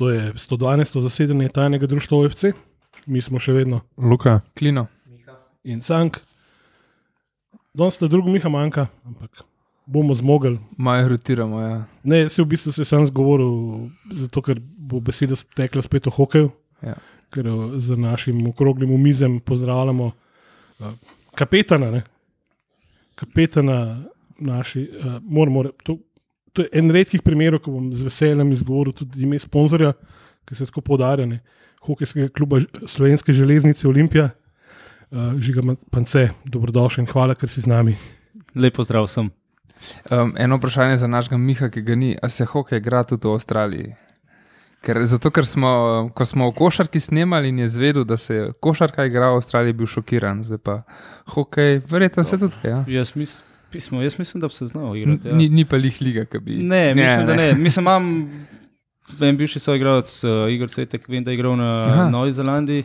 To je 112. zasedanje tajnega društva OFC, mi smo še vedno Luka, Klino. in cank. Danes sta druga Miha manjka, ampak bomo zmogli. Majo rotiramo. Ja. Ne, se v bistvu se sem zgovoril, zato ker bo beseda tekla spet o hokeju. Ja. Ker eh, z našim okroglim mizem pozdravljamo uh, kapetana. Ne? Kapetana naši, uh, moramo, re- to, to je en redkih primerov, ko bom z veseljem izgovoril tudi ime sponzorja, ki se tako podarja. ne. Hokejskega kluba Slovenske železnice Olimpija, uh, Žiga Pance, dobrodošli in hvala, ker si z nami. Lepo zdrav sem. Um, eno vprašanje za našega Miha, ki ga ni. A se hokej igra tudi v Avstraliji? Ker, zato, ker smo, ko smo v košarki snemali in je zvedel, da se je košarka igra v Avstraliji, bil šokiran. Zdaj pa hokej, verjetno se tudi. Ja. Jaz, mis, pismo, jaz mislim, da bi se znal igrati. Ja. Ni, ni pa jih liga, ki bi. Ne, mislim, ne, da ne. Mislim, imam en bivši soigralec, uh, Igor Cvetek, vem, da je igral na Aha. Novi Zelandiji.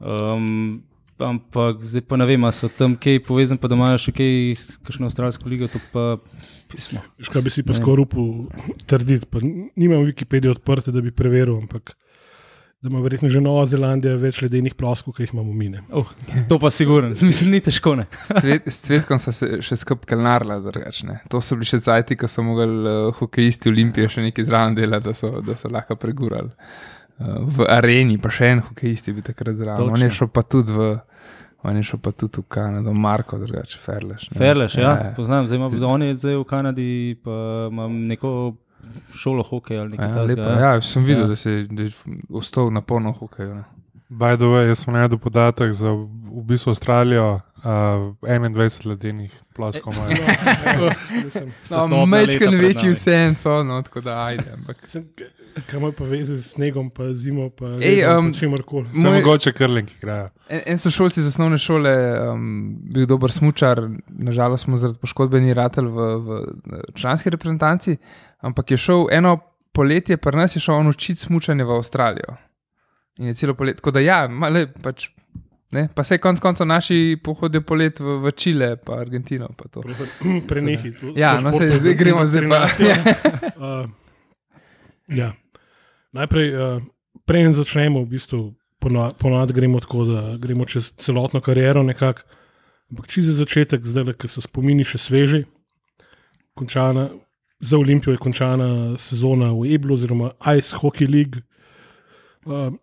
Um, ampak zdaj pa ne vem, ali so tam kaj povezani, pa da imajo še kaj, kakšno avstralsko ligo, to pa pismo. Škoda bi si pa Ne. skoraj upal trditi. pa Nimam Wikipedije odprte, da bi preveril, ampak da ima verjetno že Nova Zelandija več ledenih ploskov, kot jih imamo mine. Oh, to pa sigurno, mislim, ni težko. Ne. S, cvet, s cvetkom so se še skupaj kalnarila, drugačne. To so bili še cajti, ko so mogli uh, hokejisti Olimpije še nekaj zraven delati, da so, da so lahko pregurali. Uh, v areni pa še en hokejist je bil takrat zraven. On je šel pa tudi v. On je šel pa tudi v Kanado, Marko, drugače, Ferleš. ne. Ferleš, ja, ja. poznam, zdaj imam, on je zdaj v Kanadi, pa imam neko šolo hokeja ali nekaj Ja, takega. lepo, ja, sem videl, Ja. ja. da si da je ostal na polno hokeju. ne. by the way, jaz sem najdel podatek za v bistvu Avstralijo, uh, 21 ledenih ploskov. imajo. No, Mečken večji vse so, no, tako da ajde. Ampak. Sem- Kaj ima pa veze z snegom, pa zimo, pa Ej, um, čim koli. Samo mogoče krling igrajo. En, en sošolci iz osnovne šole, um, bil dober smočar, nažalost smo zaradi poškodbe ni ratelj v, v članski reprezentanci, ampak je šel eno poletje, pa nas je šel on učiti smučanje v Avstralijo. In je celo poletje, tako da ja, male, pač, ne, pa se konc koncev naši pohodijo polet v, v Čile, pa Argentino. Pa to. Prenehi. Ja, no, saj zdaj gremo zdaj pa. Uh, ja. Najprej, uh, preden začnemo, v bistvu pono- ponovadi gremo tako, da gremo čez celotno kariero nekako. Ampak za začetek, zdaj, ki so spomini še sveži. Končana, za Olimpijo je končana sezona v Eblu, oziroma Ice Hockey League. Uh,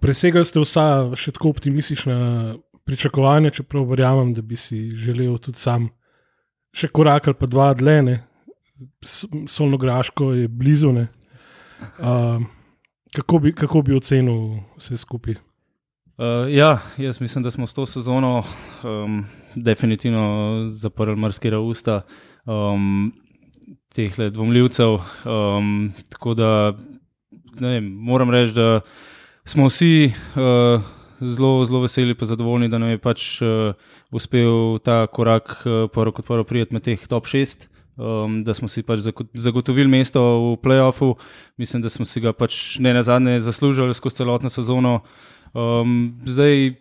presegali ste vsa še tako optimistična pričakovanja, čeprav verjamem, da bi si želel tudi sam še korak ali pa dva dlene. Solnograško je blizu. ne. Uh, kako, bi, kako bi ocenil vse skupaj? Uh, ja, jaz mislim, da smo s to sezono um, definitivno zaprli marsikera usta um, teh dvomljivcev. Um, tako da vem, moram reči, da smo vsi uh, zelo, zelo veseli in zadovoljni, da nam je pač uh, uspel ta korak uh, prvo kot prvo prijeti med teh top šest. Um, da smo si pač zago- zagotovili mesto v playoffu, mislim, da smo si ga pač ne na zadnje zaslužili skozi celotno sezono. Um, zdaj,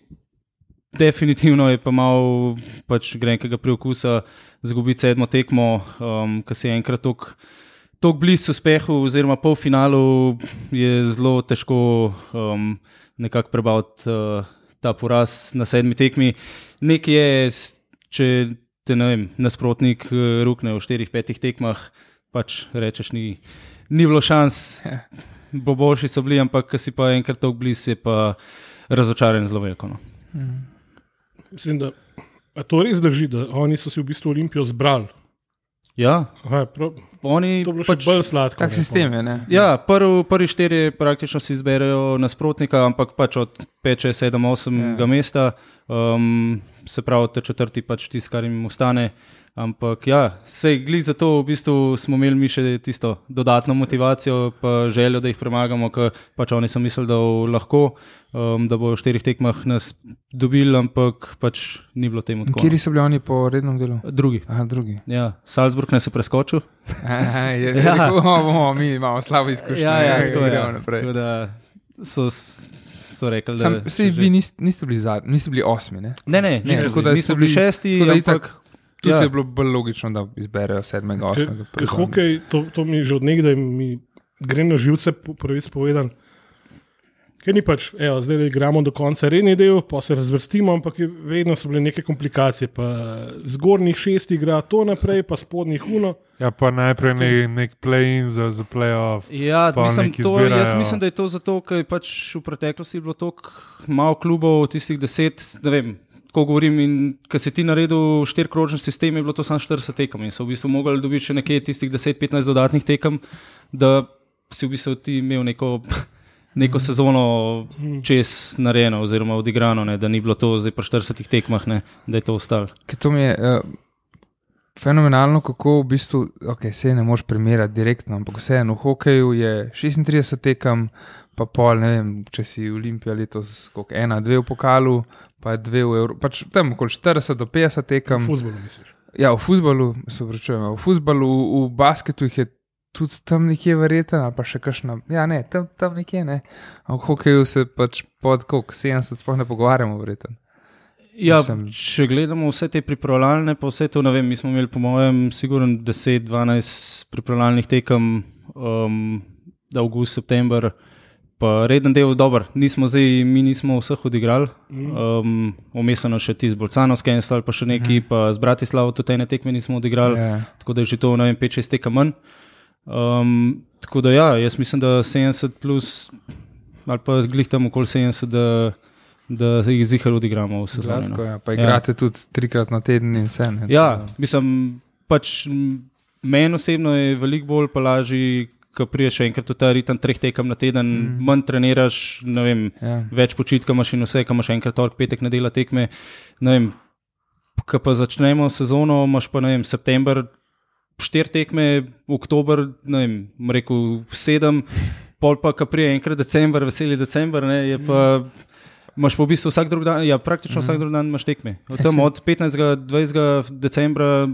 definitivno je pa malo pač grenkega preokusa zgubiti sedmo tekmo, um, ki se je enkrat tako blizu uspehu, oziroma polfinalu, je zelo težko um, nekako prebaviti uh, ta poraz na sedmi tekmi. Nekaj je, če te vem, nasprotnik uh, rukne v štirih, petih tekmah, pač rečeš, ni, ni bilo šans. Bo boljši so bili, ampak ko si pa enkrat tako blizu, je pa razočaran zelo veliko. No. Mislim, da a to res drži, da oni so si v bistvu Olimpijo zbrali. Ja, Aha, prav, oni to je bilo pač, bolj sladko. Tak ne, sistem je, ne? Ja, prvi, prvi štiri praktično si izberejo nasprotnika, ampak pač od 5, 6, 7, 8 Ja. ja. mesta, um, se pravi, te četrti pač tisti, kar jim ostane. Ampak ja, sej glih zato v bistvu smo imeli mi še tisto dodatno motivacijo, pa željo, da jih premagamo, ker pač oni so mislili, da lahko, um, da bo v štirih tekmah nas dobili, ampak pač ni bilo temu tako. Kje so bili oni po rednem delu? no. Drugi. Aha, drugi. Ja, Salzburg nas je preskočil. Aha, je, Ja. ja. rekel, oh, oh, mi imamo slabo izkušnje. Ja, ja, tako je. gremo naprej. So, so rekli, da Sam, sej, vi niste, niste, bili zad, niste bili osmi, ne? Ne, ne, Ne, nismo, tako da bili, ste nismo bili šesti, ampak Tudi ja. je bilo bolj logično, da izberejo sedmega, osmega. Ker hokej, to, to mi že odnegdaj mi gre na živce, pravic povedan. Ker ni pač, evo, zdaj igramo do konca redni del, pa se razvrstimo, ampak je, vedno so bile neke komplikacije. Pa zgornjih šest igra to naprej, pa spodnjih uno. Ja, pa najprej ne, nek play-in za, za play-off. Ja, mislim, to, jaz mislim, da je to zato, ker je pač v preteklosti bilo tako malo klubov, tistih deset, ne vem. Ko govorim, in ko si ti naredil štirikrožni sistem, je bilo to samo 40 tekem in so v bistvu mogli dobiti še nekje tistih 10-15 dodatnih tekem, da si v bistvu ti imel neko, neko sezono čez narejeno oziroma odigrano, ne, da ni bilo to zdaj po 40 tekmah, ne, da je to ostalo. To mi je uh, fenomenalno, kako v bistvu, ok, se ne moreš primerjati direktno, ampak vseeno v hokeju je 36 tekem, pa pol, ne vem, če si Olimpija letos, koliko ena, dve v pokalu, pa dve v Evropi, pač tam okoli 40 do 50 tekem. Fuzbol, misliš. Ja, v futbalu, se pravičujem, v futbalu, v, v basketu jih je tudi tam nekje verjeten, ali pa še kakšna. Ja, ne, tam, tam nekje ne. A v hokeju se pač pod koliko 70 sploh ne pogovarjamo, verjeten. Ja, Mislim- če gledamo vse te pripravljalne, pa vse to, ne vem, mi smo imeli, po mojem, sigurno 10-12 pripravljalnih tekem, um, avgust, september, pa reden del, dober. Nismo zdaj, mi nismo vseh odigrali, um, omesano še ti z Bolcanovske, ali pa še neki, pa z Bratislavo tudi ene tekme nismo odigrali, Ja. tako da je že to, ne vem, 5-6 tekem manj. Um, tako da ja, jaz mislim, da 70 plus, ali pa glih tam okoli 70, da, da jih zihar odigramo v sezoni. no. Ja. Pa igrate ja. tudi trikrat na teden in vse. Ne, Ja, mislim, pač meni osebno je veliko bolj pa lažje, ko priješ enkrat v ta ritem treh tekem na teden, mm. manj treniraš, vem, ja. več počitka imaš in vse, ko imaš enkrat torek, petek, nedela tekme. Ne vem, ko pa začnemo sezono, imaš pa ne vem, september, štiri tekme, oktober, ne vem, rekel sedem, pol pa, ko prije enkrat december, veseli december, ne, je pa. Imáš pa v bistvu vsak drug dan, ja, praktično vsak drug dan imaš tekme. Od, tam, od 15. do 20. decembra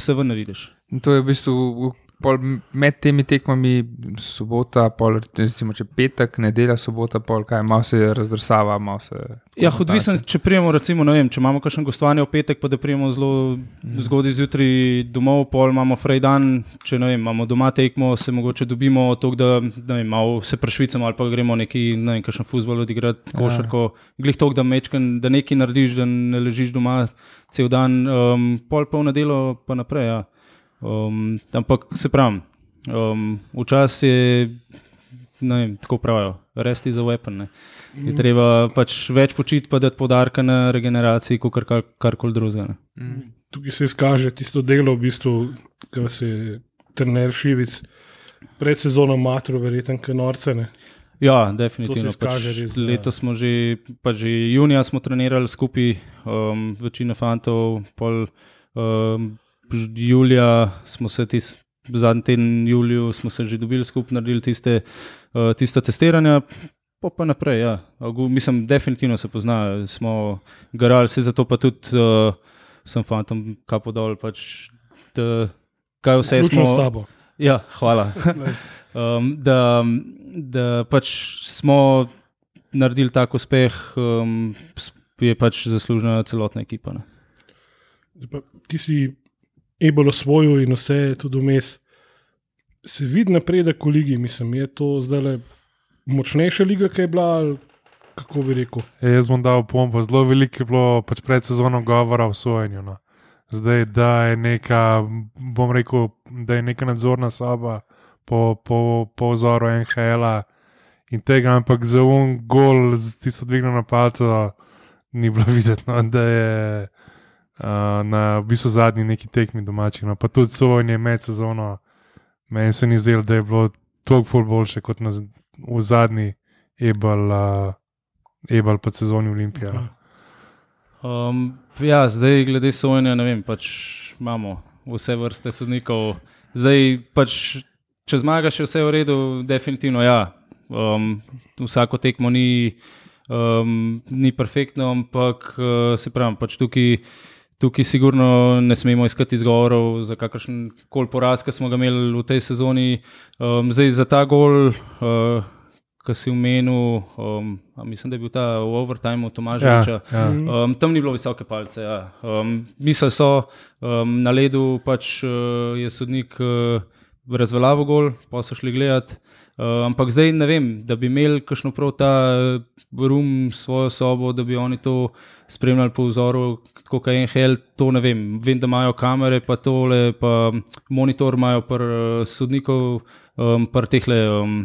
se ven vidiš. In to je v bistvu pol med temi tekmami, sobota, pol, recimo, če petek, nedelja, sobota, pol, kaj malo se razdrsava, malo se. Ja, odvisen, če prijemo, recimo, vem, če imamo kakšen gostovanje v petek, pa da prijemo zelo zgodaj zjutraj domov, pol imamo frej dan, če vem, imamo doma tekmo, se mogoče dobimo to, da vem, malo se prešvicamo ali pa gremo neki, ne vem, kakšen futbol odigrati, košarko, glih to, da mečken, da nekaj narediš, da ne ležiš doma cel dan, um, pol pa v nedelo pa naprej. Ja. Um, ampak se pravi, um, včasih je, ne vem, tako pravijo, rest is a weapon. Ne. Je treba pač več počiti, pa dati podarka na regeneraciji, kot kar, karkoli drugega. ne. Tukaj se izkaže tisto delo, v bistvu, ki se je trener Šivic pred sezono matro, verjeten, kot norce. Ne. Ja, definitivno. Pač res, da- letos smo že, pač že junija smo trenirali skupaj, um, večina fantov, pol um, julija smo se tis, zadnji teden juliju smo se že dobili skupaj, naredili tiste, uh, tiste testiranja. Pa, pa naprej, ja. Agu- Mislim, definitivno se pozna, smo garali, se zato pa tudi uh, sem fantom kapo dol, pač, da, kaj vse Vključno s smo. tabo. Ja, hvala. um, da, da pač smo naredili tak uspeh, um, je pač zaslužena celotna ekipa. Ne. Pa Ti si ebolo svojo in vse tudi vmes. Se vidi napredek v ligi, mislim, je to zdaj le močnejša liga, kaj je bila, ali kako bi rekel. E, jaz bom dal pompo, zelo veliko je bilo pač pred sezono govora o sojenju. No. Zdaj, da je neka, bom rekel, da je neka nadzorna soba po, po, po vzoru NHL-a in tega, ampak za un gol, z tisto dvignjeno palco, ni bilo videti, no, da je uh, na v bistvu zadnji neki tekmi domačih. No. Pa tudi sojenje med sezono, meni se ni zdelo, da je bilo toliko boljše kot na, v zadnji ebal. Uh, Ebal pa sezoni Olimpija. no. Um, ja, zdaj, glede sojenja, ne vem, pač imamo vse vrste sodnikov. Zdaj, pač, če zmagaš, je vse v redu, definitivno ja. Um, vsako tekmo ni, um, ni perfektno, ampak uh, se pravi, pač tukaj. Tukaj sigurno ne smemo iskati izgovorov za kakršen koli poraz, ki smo ga imeli v tej sezoni. Um, zdaj za ta gol, uh, ki si omenil, um, a mislim, da je bil ta v overtimeu Tomaževiča. ja. Um, tam ni bilo visoke palce. Ja. Um, Misli so, um, na ledu pač uh, je sodnik uh, razveljavil gol, pa so šli gledat. Uh, ampak zdaj ne vem, da bi imeli kakšno prav ta eh, rum, svojo sobo, da bi oni to spremljali po vzoru, kot je NHL, to ne vem. Vem, da imajo kamere, pa tole, pa monitor imajo pr uh, sodnikov, um, pr tehle, um,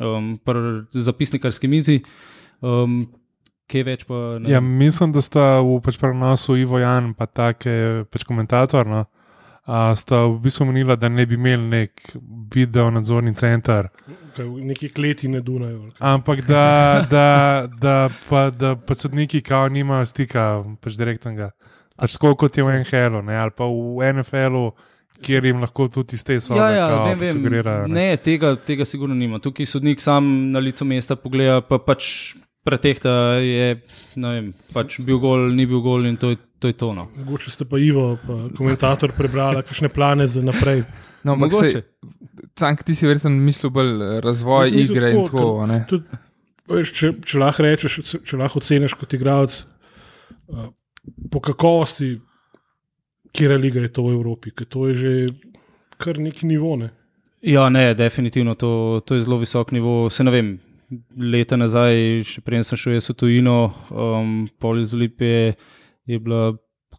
um, pr zapisnikarski mizi. Um, kaj več pa ne Ja, mislim, da sta v pač prenosu Ivo Jan, pa take pač komentator. No? A, sta v bistvu menila, da ne bi imeli nek video nadzorni center, neki kleti ne dunajo. ampak da, da, da, pa, da pa sodniki kao nimajo stika, pač direktnega. Pač tako kot je v NHL-u ne, ali pa v NFL-u, kjer jim lahko tudi iz te sobe Ja, ja, kao vem, sugerirajo, ne. Ne, tega, tega sigurno nima. Tukaj sodnik sam na licu mesta pogleda, pa pač pretehta je, ne vem, pač bil gol, ni bil gol in to je to. Je to no. Mogoče ste pa Ivo, pa komentator, prebrali kakšne plane za naprej. No, Mogoče. se, Cank, ti si verjetno mislil bolj eh, razvoj mislil igre in tako, tako. a ne? Tudi, veš, če, če lahko rečeš, če lahko oceniš kot igralec, uh, po kakovosti, kje liga je to v Evropi, ker to je že kar neki nivo. Ne? Ja, ne, definitivno to, to je zelo visok nivo. Se ne vem, leta nazaj, še prej sem šel jaz v tujino, um, pol iz Olimpije je bila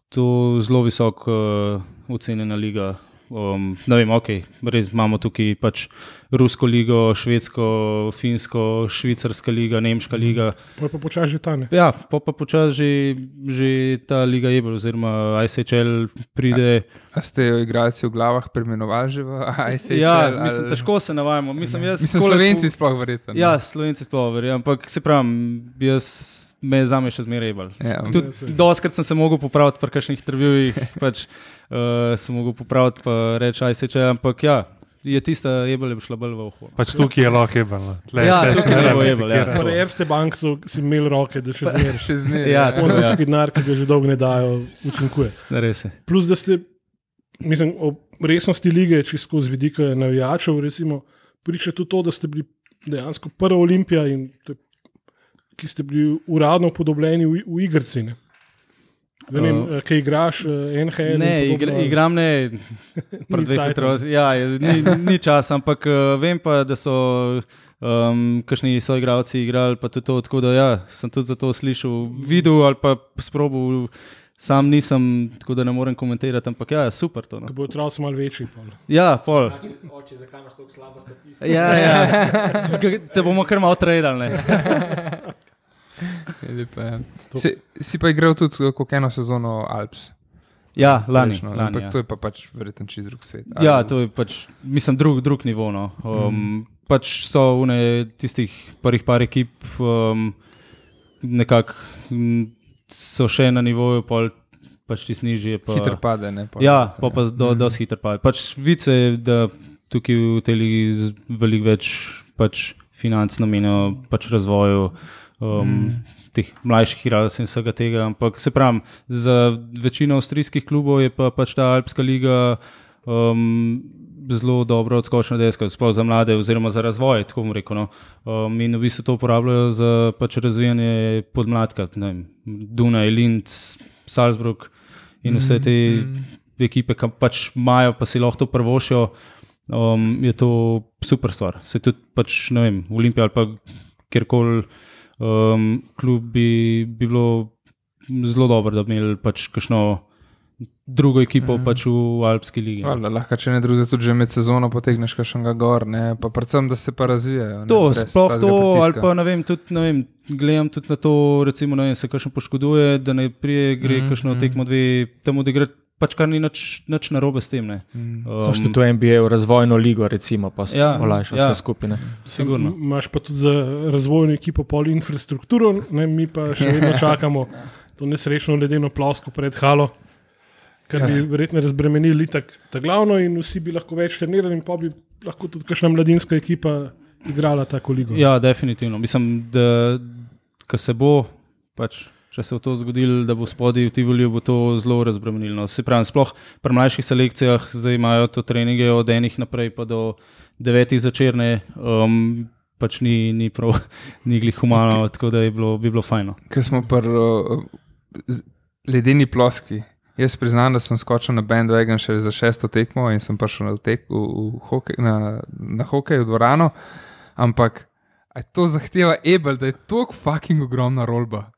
to zelo visoko uh, ocenjena liga. Um, ne vem, ok, res imamo tukaj pač Rusko ligo, Švedsko, Finsko, Švicarska liga, Nemška liga. Pa je pa počasi že ta ne. Ja, pa pa počasi že, že ta liga je, oziroma ICHL pride. A ste jo igralci v glavah preimenovali že v ICL? Ja, mislim, težko se navajamo. Mislim, jaz Mislim, slovenci sploh verjetno. Ja, slovenci sploh verjamem, ampak se pravim, jaz me za me še zmeraj bolj. Ja, Tudi doskrat sem se mogel popraviti pri kakšnih intervjujih, pač uh, sem mogel popraviti, pa reči, aj se če, ampak ja, je tista jebel je šla bolj v uho. Pač tukaj je lahko hebano. Ja, tukaj je jebel, ja. Pri Erste bank so si imeli roke, da še zmeraj. še zmeraj. Ja, ja. ja. Sponzorski denar, ki ga že dolgo ne dajo, učinkuje. Res je. Plus, da ste, mislim, o resnosti lige, čisto z vidika navijačev, recimo, priča tudi to, da ste bili dejansko prva olimpija, in, to je- ki ste bili uradno podobljeni v, v igrci. Ne? Zdaj, ne vem, Uh, kaj igraš, eh, NHL. Ne, igra, igram ne. otrocih. Ja, ni, ni čas, ampak uh, vem pa, da so um, kakšni soigravci igrali, pa tudi to, tako da ja, sem tudi za to slišal, videl ali pa sprobil. Sam nisem, tako da ne morem komentirati, ampak ja, super to. No. Ko bo otroci malo večji. pol. Ja, pol. Oče, zakaj imaš tako slabo statistiko? Ja, ja. Te bomo kar malo tradili. Lepo, ja. Si, si pa igral tudi kako eno sezono Alps. Ja, lani. Prejšnjo, lani ja. to je pa pač verjetno čist drug svet. Ja, Ali- to je pač, mislim, drug, drug nivo. No. Um, mm. Pač so une tistih prvih par ekip, um, nekako mm, so še na nivoju, pol pač ti snižje. Pa, Hiter pade. Ne, pol. Ja, pa pa do, dosti hitro pa. Pač vice, da tukaj v tej ligi veliko več pač financ namenijo pač razvoju. Um, mm. Teh mlajših igralcev in vsega tega, ampak se pravi, za večino avstrijskih klubov je pa pač ta Alpska liga um, zelo dobro odskočna deska, sploh za mlade, oziroma za razvoj. Rekel. No. Um, in v bistvu to uporabljajo za pač razvijanje podmladka, vem, Dunaj, Linz, Salzburg in vse te ekipe, ki pač imajo, pa si lahko to prvošijo, um, je to super stvar. Se tudi pač, ne vem, Olimpija ali pa kjerkoli um, klub bi, bi bilo zelo dobro, da bi imeli pač kakšno drugo ekipo mm. pač v Alpski ligi. no. Hvala, lahko, če ne drugega, tudi že med sezono potegneš kakšnega gor, ne? pa predvsem, da se pa razvijajo. ne, To, brez sploh to, ali pritiska. pa ne vem, tudi ne vem, gledam tudi na to, recimo, ne vem, se kakšen poškoduje, da ne prije gre mm, kakšno mhm. tekmo dve, da gre pač kar ni nič, nič narobe s tem. Ne. Mm. Um, Sem šel tudi v razvojno ligo, recimo, pa se Ja, ja, olajša ja. ja. vse skupine. Sigurno. Imaš pa tudi za razvojno ekipo pol infrastrukturo, ne, mi pa še vedno čakamo to nesrečno ledeno plosko pred halo, kar bi verjetno razbremenili tak, ta glavno in vsi bi lahko več trenirali in pa bi lahko tudi kakšna mladinska ekipa igrala tako ligo. Ja, definitivno. Mislim, da ko se bo, pač, če se bo to zgodilo, da bo spodaj v Tivoli, bo to zelo razbremenilno. Se pravi, sploh pri mlajših selekcijah zdaj imajo to treninge od enih naprej pa do devetih začerne. Um, Pač ni, ni prav, ni glih humano, tako da je bilo, bi bilo fajno. Ker smo pri uh, ledeni ploski. Jaz priznam, da sem skočil na bandwagon še za šesto tekmo in sem prišel na, tek, v, v hokej, na, na hokej v dvorano. ampak to zahteva Ebel, da je tako fucking ogromna rolba.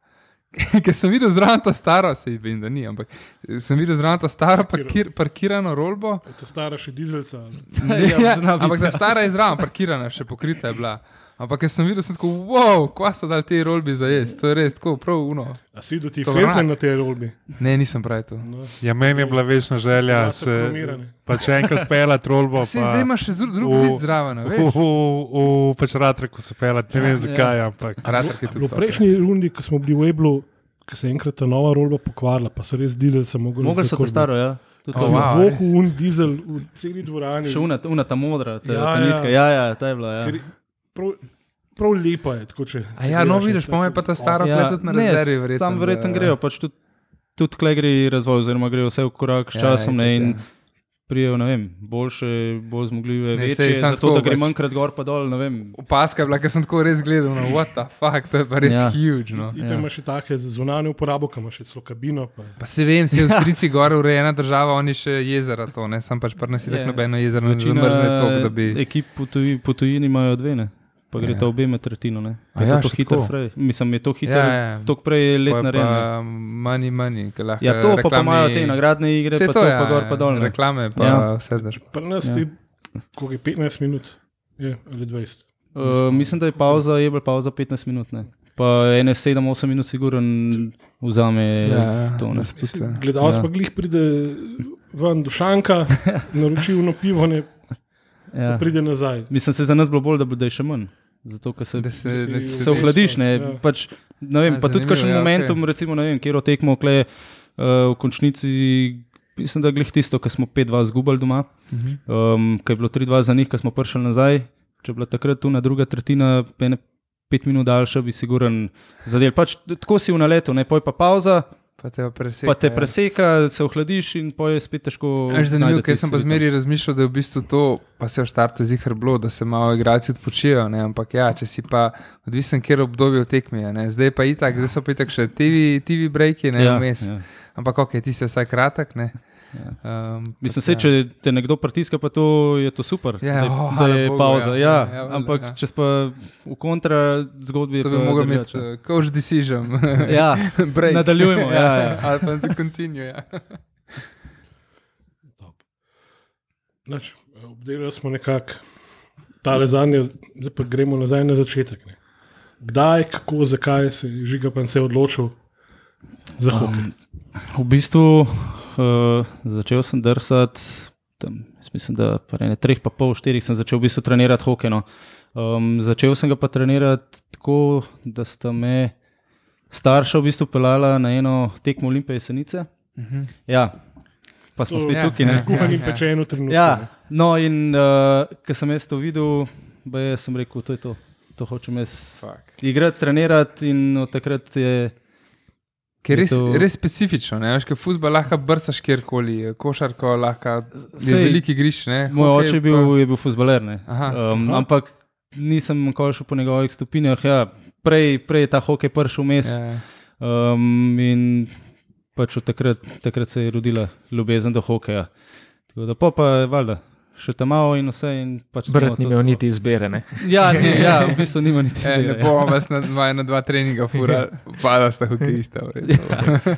Ker sem videl zraven ta staro, se jih vem, da ni, ampak sem videl zraven ta staro parkir, parkirano rolbo. Je to stara še dizelca. ali? Ja, ampak ta stara je zraven, parkirana, še pokrita je bila. Ampak ker sem videl, sem tako, wow, kva so dali te rolbi za jesti, to je res tako, prav uno. A si videl ti vrak. na tej rolbi? Ne, nisem pravi to. No. Ja, meni je bila večna želja, Ja, se, kromirane. pa če enkrat pela trolbo. Se zdaj imaš še zru- drug v- zid zraven, a V, veš? v, v pač ratreku se pelat, ne vem zakaj, ampak. Ratar, ki je tudi V prejšnji rundi, ko smo bili v Eblu, ko se je enkrat ta nova rolba pokvarila, pa so res dizelce mogli. Mogli so to staro, ja. Tudi Oh, Sem wow, vohu un dizel v celi dvorani. Še una, una ta modra, ta, Ja, ja, ta ja. nizka. Ja, ja, ta je bila. Ja. Ker Prav, prav lepa je. Tako, če, A ja, no vidiš, pa me pa ta stara ja, tudi na rezervi, verjetno. Sam verjetno da- grejo, pač tudi, tudi klej gre razvoj, oziroma grejo vse v korak s Ja, časom ne, itak, in ja. prijejo, ne vem, boljše, bolj zmogljive, Ne, ne, sej, večje, samo zato tako da gre pač- manjkrat gor pa dol, ne vem. Opaska je bila, ker sem tako res gledal, no, what the fuck, to je pa res ja. Ja. huge. No. Ti ja. imaš še take zunanje uporabo, ki imaš še celo kabino. Pa. Pa se vem, se v Strici gore urejena država, oni še jezera to, ne, sam pač prnasi Je. tako nobeno jezero, ne Večina zamrzne to, da bi. ekip po tuji- po tujini imajo dve, ne. Pa gre Ja. ta obe med tretjino. Ne. A Pa je ja, to hitro, frej. Mislim, je to hitro, Ja, ja. tok prej je let na redu. Money, money, ki lahko. Ja, to pa, pa reklami- imajo te nagradne igre, pa to, to, ja, pa gor pa dol. ne. Reklame, pa Ja. vse daš. Pri nas Ja. ja. ti, koliko je 15 minut, je, ali 20. Uh, mislim, da je pauza, je bila pauza 15 minut. Ne. Pa ene 7-8 minut, siguren, vzame Ja, ja, to. Da spuca. Gledalec Ja. pa glih pride ven do šanka, naroči eno pivo, ne Ja. pride nazaj. Mislim, se za nas bilo bolj, da, bo- da je še manj. Zato, ker se, Da se, Si- da se se ohladiš. Ne, Ja. pač, ne vem, Ja, pa tudi kakšen ja, momentum, okej. recimo, vem, kjer tekmo, kle, uh, v končnici. Mislim, da glih tisto, kar smo 5-2 zgubili doma, Mhm. um, ki je bilo 3-2 za njih, ko smo prišli nazaj. Če je bila takrat tu na druga tretjina, pet minut daljša, bi siguren zadel. Pač, tako si v naletu, ne poj pa pauza, Pa te preseka. pa te ja. preseka, se ohladiš in poj je spet težko. Veš, zanimivo, ker sem pa zmeri razmišljal, da je v bistvu to, pa se v štartu zihar bilo, da se malo igralci odpočijo, ne? ampak ja, če si pa odvisen, kjer obdobje tekmi, je, ne? zdaj pa itak, zdaj so pa itak še TV, TV breaki, ne Ja, vmes. ja. Ampak ok, ti si vsaj kratek, ne. Ja. Um, Mislim, se, ja. če te nekdo pritiska, pa to je to super, Ja, da, je- oh, da je Bogu, pauza. ja. Ja, Ja, ja, ampak ja. če pa v kontra zgodbi, je To bi imeti, drugače. uh, coach decision. Ja, nadaljujemo, ja, ja. Ali pa da continue, ja. Nač, obdelali smo nekako ta zadnje, zdaj pa gremo nazaj na začetek. Ne. Kdaj, kako, zakaj se je žiga se odločil za hokej? Um, v bistvu uh, začel sem drsati, tam, mislim, da pa ne treh, pa pol, štirih sem začel v bistvu trenirati hokej. No. Um, začel sem ga pa trenirati tako, da sta me starša v bistvu pelala na eno tekmo Olimpije jesenice. Mhm. Ja, pa smo To- spet ja, tukaj. ne. ja. Kuhan in pečen v trenutku. ne. Ja, no, in uh, ko sem jaz to videl, baje, sem rekel, to je to. To hočem jaz Fuck. igrati, trenirati, in od takrat je. Ker res, to- res specifično, ne? veš, ker futbol lahko brcaš kjerkoli, košarko lahko, je Sej, veliki griš. Ne? Moj Hokej oče je bil, je bil. Aha. um, Aha. ampak nisem nikoli šel po njegovih stopinjah. Ja, prej, prej je ta hokej prišel vmes Ja. um, in pač od takrat, takrat se je rodila ljubezen do hokeja. Tako da pa, pa je valjda. Še tam malo in vse. In pač Brat ni imel niti izbere. Ne? Ja, ni, ja, v bistvu nima niti E, ne izbire, ja. bomo vas na dva, na dva treninga fura, pada sta hokejista. v redu.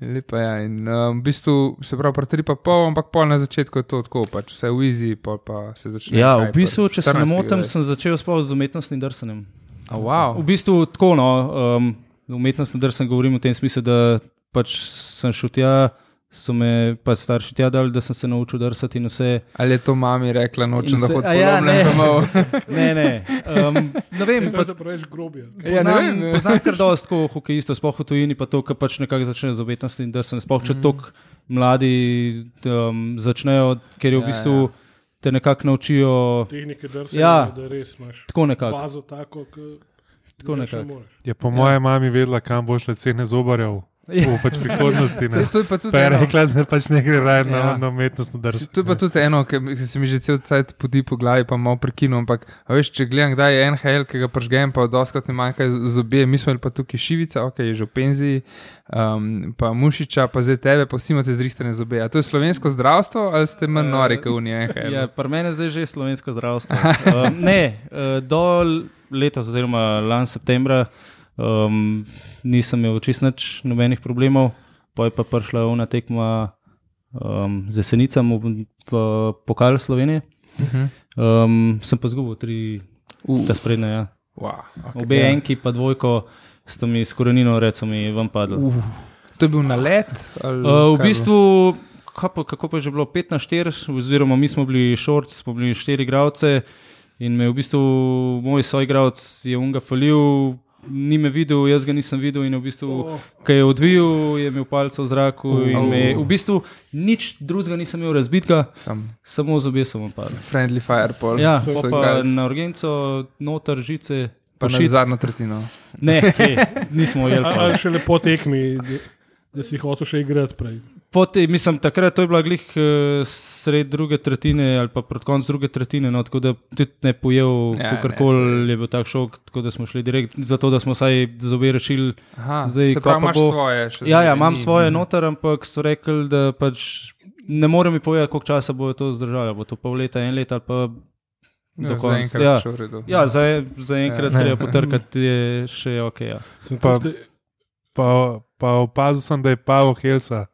Lepa je. Ja. In um, v bistvu se pravi, pri tri pa pol, ampak pol na začetku je to tako, pač vse v izi, pol pa se začne. Ja, v bistvu, če se ne 14 motim, sem začel sploh z umetnostnim drsanjem. A, wow. V bistvu tako, no, um, umetnostni drsem govorim v tem smislu, da pač sem šel tja, so me pač starši tja dali, da sem se naučil drsati in vse. Ali je to mami rekla, nočem, In da vse- hodim ja, ne. domov? Ne, ne. Um, ne vem, pa, je preveč grobje. Ja, ne vem. poznam kar dosti tako hokejistov, sploh v tujini, pa to, kar pač nekako začne z umetnostnim drsanjem. Sploh če Mhm. tok mladi um, začnejo, ker je v Ja, bistvu ja. te nekako naučijo Tehnike drsa, Ja. da res imaš tako nekako. bazo tako, Tako nekako. Je po mojem mami vedela, kam bo šle cene zobarjev. V pač prihodnosti. Ne. To je pa tudi Pa je eno. rekla, da pač ne gre raje na, Ja. na umetnostno drsko. To je pa tudi eno, ki se mi že cel cel cel podi po glavi, pa malo prekinu. Ampak, a veš, če gledam, kdaj je NHL, ki ga pržgem, pa doskrat mi manjka zobje, mi smo pa tukaj šivica, ok, je že v penziji, um, pa mušiča, pa zdaj tebe, pa vsi imate zrihtane zobe. A to je slovensko zdravstvo ali ste manj nori, kot v NHL? Ja, pri meni je zdaj že slovensko zdravstvo. Uh, ne, uh, do letos, oziroma lani septembra, um, nisem imel čist nič nobenih problemov, pa je pa prišla ona tekma um, z jesenicami v, v pokal Slovenije. Um, sem pa zgubil tri, Uh. ta sprednja. Ja. Wow, okay. Obe ja. enki, pa dvojko, sta mi s korenino, recimo, mi ven padli. Uh. To je bil nalet? ali Uh, v kaj je bistvu, kako kako pa je že bilo 5 na 4, oziroma mi smo bili šort, smo bili 4 igralce in me je v bistvu moj soigralec je unga falil. Ni me videl, jaz ga nisem videl, in v bistvu, oh. ko je odvijal, je imel palce v zraku. Oh. Me, v bistvu nič drugega nisem imel razbitega, Sam samo zobje sem padel. friendly fireball. Ja, so pa, pa igralci. na urgenco, noter žice, pa na pošit. zadnjo tretjino. Ne, hej, nismo ujeli. Ali ali še lepo tekmi, da, si hotel še igrati prej. Poti, mislim, takrat to je bila glih uh, sred druge tretjine ali pa pred koncem druge tretjine, no, tako da tudi ne pojel, Ja, kakorkoli je bil tak šok, tako da smo šli direkt, zato da smo vsaj zobe rešili. Aha, Zdaj, se pravi, pa imaš bo- svoje. še Ja, ja, imam ni- svoje noter, ampak so rekli, da pač ne morem mi povedati, koliko časa bojo to zdržali. Bo to pol leta, en let ali pa Ja, do konca. zaenkrat Ja, še v redu. ja za, za enkrat Ja. treba potrkati, je še ok. Ja. Pa- pa, Pa, pa opazil sem, da je Pavel Helsa.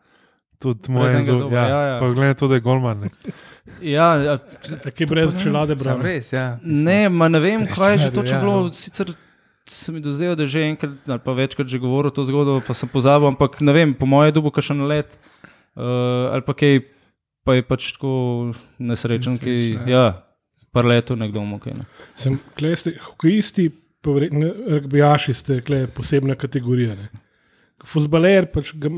Tudi moj zoba, Ja, ja, ja. Pa gledaj to, da je golman. ne. Ja, ja, ki brez čelade Sam brane. res, ja. Ne, ma ne vem, kaj je že točno ja. bilo. Sicer se mi dozdelo, da je že enkrat ali pa večkrat že govoril to zgodbo, pa sem pozabil, ampak ne vem, po mojem dubu, kaj še na let uh, ali pa kaj, pa je pač tako nesrečen, ki Nesrečen, ja, par letu nekdo mu kaj. Ne. Sem klesti, hokejisti, rugbijaši ste kle posebna kategorija. Ne. Fuzbaler, pač ga,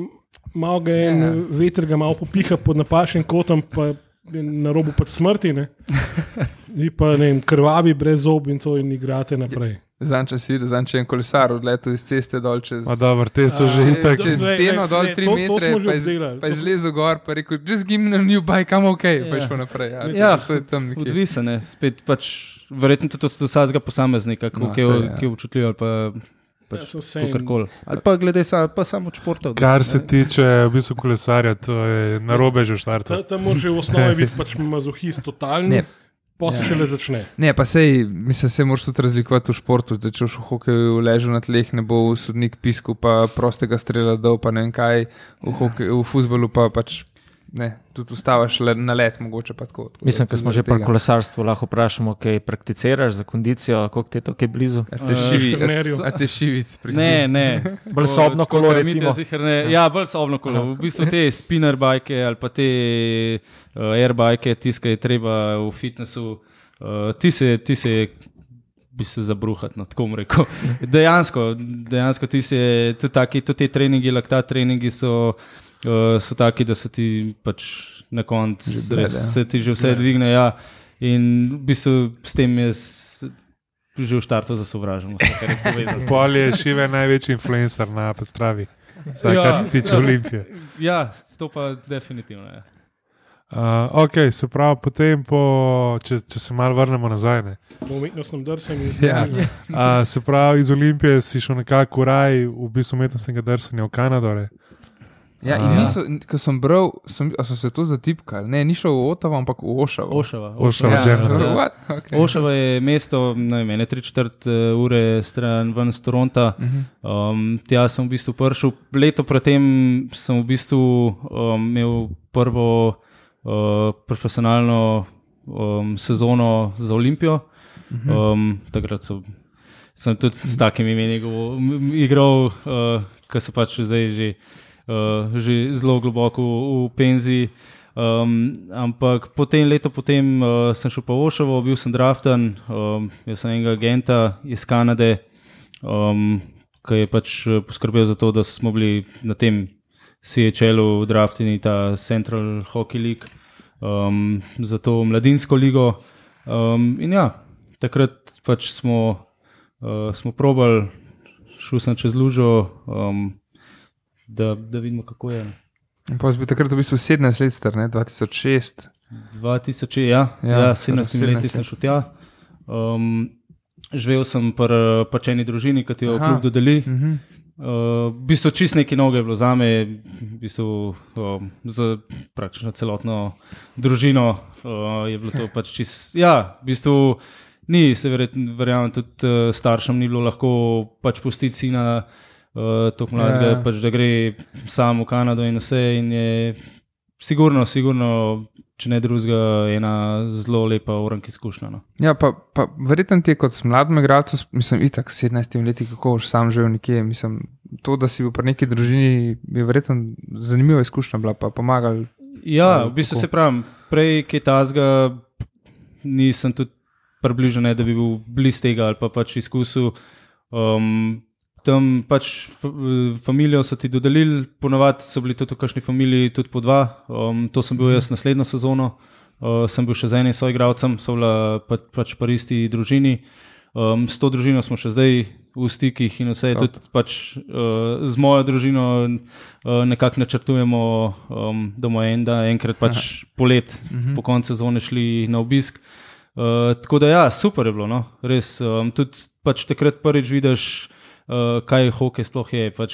malo ga en Ja. veter ga malo popiha pod napačnim kotom, pa je na robu pač smrti. Ne. Vi pa ne vem, krvavi brez zob in to in igrate naprej. Zanče si, zanče en kolesar odletel iz ceste dol čez. Ma dobro, te so že A, itak. do- Čez steno dol ne, 3 to- to metre, že pa je, obdelali. pa je To- zlezel gor, pa je rekel, just give me a new bike, I'm ok, pa je Ja. šel naprej. Ja, Ja, to je tam nekje. Odvisen je, spet pač verjetno tudi od vsakega posameznika, No, no, ki, je, saj, ja. ki je občutljiv ali pa pač vseeno- kakorkoli. Ali pa glede sa, pa samo od športa. Kar se tiče v bistvu kolesarja, to je narobe že. Ta- Tam mora že v osnovi biti pač mazohist totalni, Ne. pa se Ja. šele začne. Ne, pa sej, mislim, se moraš tudi razlikovati v športu. Če boš v hokeju ležal na tleh, ne bo sodnik pisku, pa prostega strela dol, pa ne vem kaj, v, hokeju, v futbalu pa pač ne, tudi ustavaš le na let, mogoče pa tako. tako da Mislim, da smo že pri kolesarstvu, lahko vprašamo, kaj prakticiraš za kondicijo, koliko ti je to kaj blizu. A te Eh, šivic, trenerju. a te šivic. pri- Ne, ne. Bolj sobno kolo, recimo. Ne- Ja, bolj sobno kolo. V bistvu te spinner bajke ali pa te uh, airbajke, tiskaj je treba v fitnessu. Uh, ti se, ti se bi se zabruhati, no, tako bom rekel. Dejansko, dejansko ti se, tudi, taki, tudi te treningi, laktat treningi so, uh, so taki, da se ti pač na koncu res- ja. se ti že vse dvigne. Ja. In v bistvu s tem jaz že v štartu tem. Pol je šive največji influencer na predstavi. Vsaj, Ja. kar se tiče Olimpije. Ja, to pa definitivno je. Uh, ok, se pravi, potem, po, če, če se malo vrnemo nazaj. Ne. Po umetnostnem drsanju. Ja. Uh, se pravi, iz Olimpije si šel nekako v raj, v bistvu umetnostnega drsanja v Kanado. Ne. Ja, in Ja. niso, ko sem bral, sem, so se to zatipkali. Ne, ni šel v Otavo, ampak v Ošavo. Ošava. Ošava, Ja, Genesis. zelo what? Okay. Ošava je mesto, ne vem, tri četrt eh, ure stran ven iz Toronta. Mhm. Um, tja sem v bistvu prišel. Leto predtem sem v bistvu um, imel prvo uh, profesionalno um, sezono za Olimpijo. Um, takrat so, sem tudi s takimi imeni igral, uh, ki so pač zdaj že, uh, že zelo globoko v, v penziji. Um, ampak potem, leto potem uh, sem šel pa v Ošavo, bil sem draften, um, jaz sem enega agenta iz Kanade, um, ki je pač eh, poskrbel za to, da smo bili na tem CHL-u drafteni ta Central Hockey League, um, za to mladinsko ligo. Um, in ja, takrat pač smo, uh, smo probali, šel sem čez lužo, um, da, da vidimo, kako je. Pa si bil takrat v bistvu 17 let star, ne? 2006. 2000, ja, Ja, ja, ja torej 17 leti 17 sem šel tja. Um, živel sem pri pačeni družini, ki ti jo kljub dodeli. Mhm. Uh, v bistvu čist neki noge je bilo za me, v bistvu um, za praktično celotno družino uh, je bilo to pač čist. Ja, v bistvu ni, se verjetno, verjamem, tudi uh, staršem ni bilo lahko pač pustiti sina uh, tako mladega, Ja. ja. pač, da gre sam v Kanado in vse. In je sigurno, sigurno, če ne drugega, ena zelo lepa uranka izkušnja. No. Ja, pa, pa verjetno ti je kot mladim igralcem, mislim, itak 17 leti, kako boš sam živel nekje. Mislim, to, da si bil pri neki družini, je verjetno zanimiva izkušnja bila, pa pomagal. Ja, Ali v bistvu kako? se pravi, prej kaj tazga, nisem tudi približen, da bi bil blizu tega ali pa pač izkusil. Um, tam pač f- familijo so ti dodelili, ponovadi so bili tudi v kakšni familiji tudi po dva. Um, to sem bil jaz naslednjo sezono, uh, sem bil še z enim soigralcem, so bila pa, pač pa isti družini. Um, s to družino smo še zdaj v stikih in vse je tudi pač, uh, z mojo družino uh, nekako načrtujemo, um, da bomo en, da enkrat pač polet, Mhm. po koncu sezone šli na obisk. Uh, tako da, ja, super je bilo, no? res. Um, tudi pač takrat prvič vidiš, uh, kaj hokej sploh je. Pač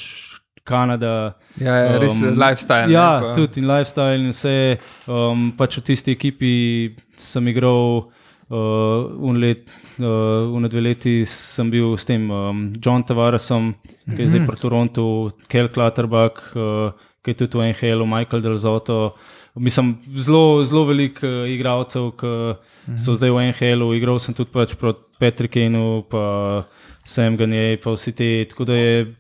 Kanada. Ja, ja res je Um, lifestyle. Ja, ne, pa- tudi in lifestyle in vse. Um, pač v tisti ekipi sem igral. Uh, un let, uh, un dve leti sem bil s tem um, John Tavaresom, ki je zdaj pri Torontu, Kel Klatterbach, uh, ki je tudi v NHL, Michael Delzoto. Mislim, zelo, zelo veliko uh, igralcev, ki so zdaj v NHL-u. Igral sem tudi pač proti Petrikenu, pa Sam Ganjej, pa vsi te. Tako da je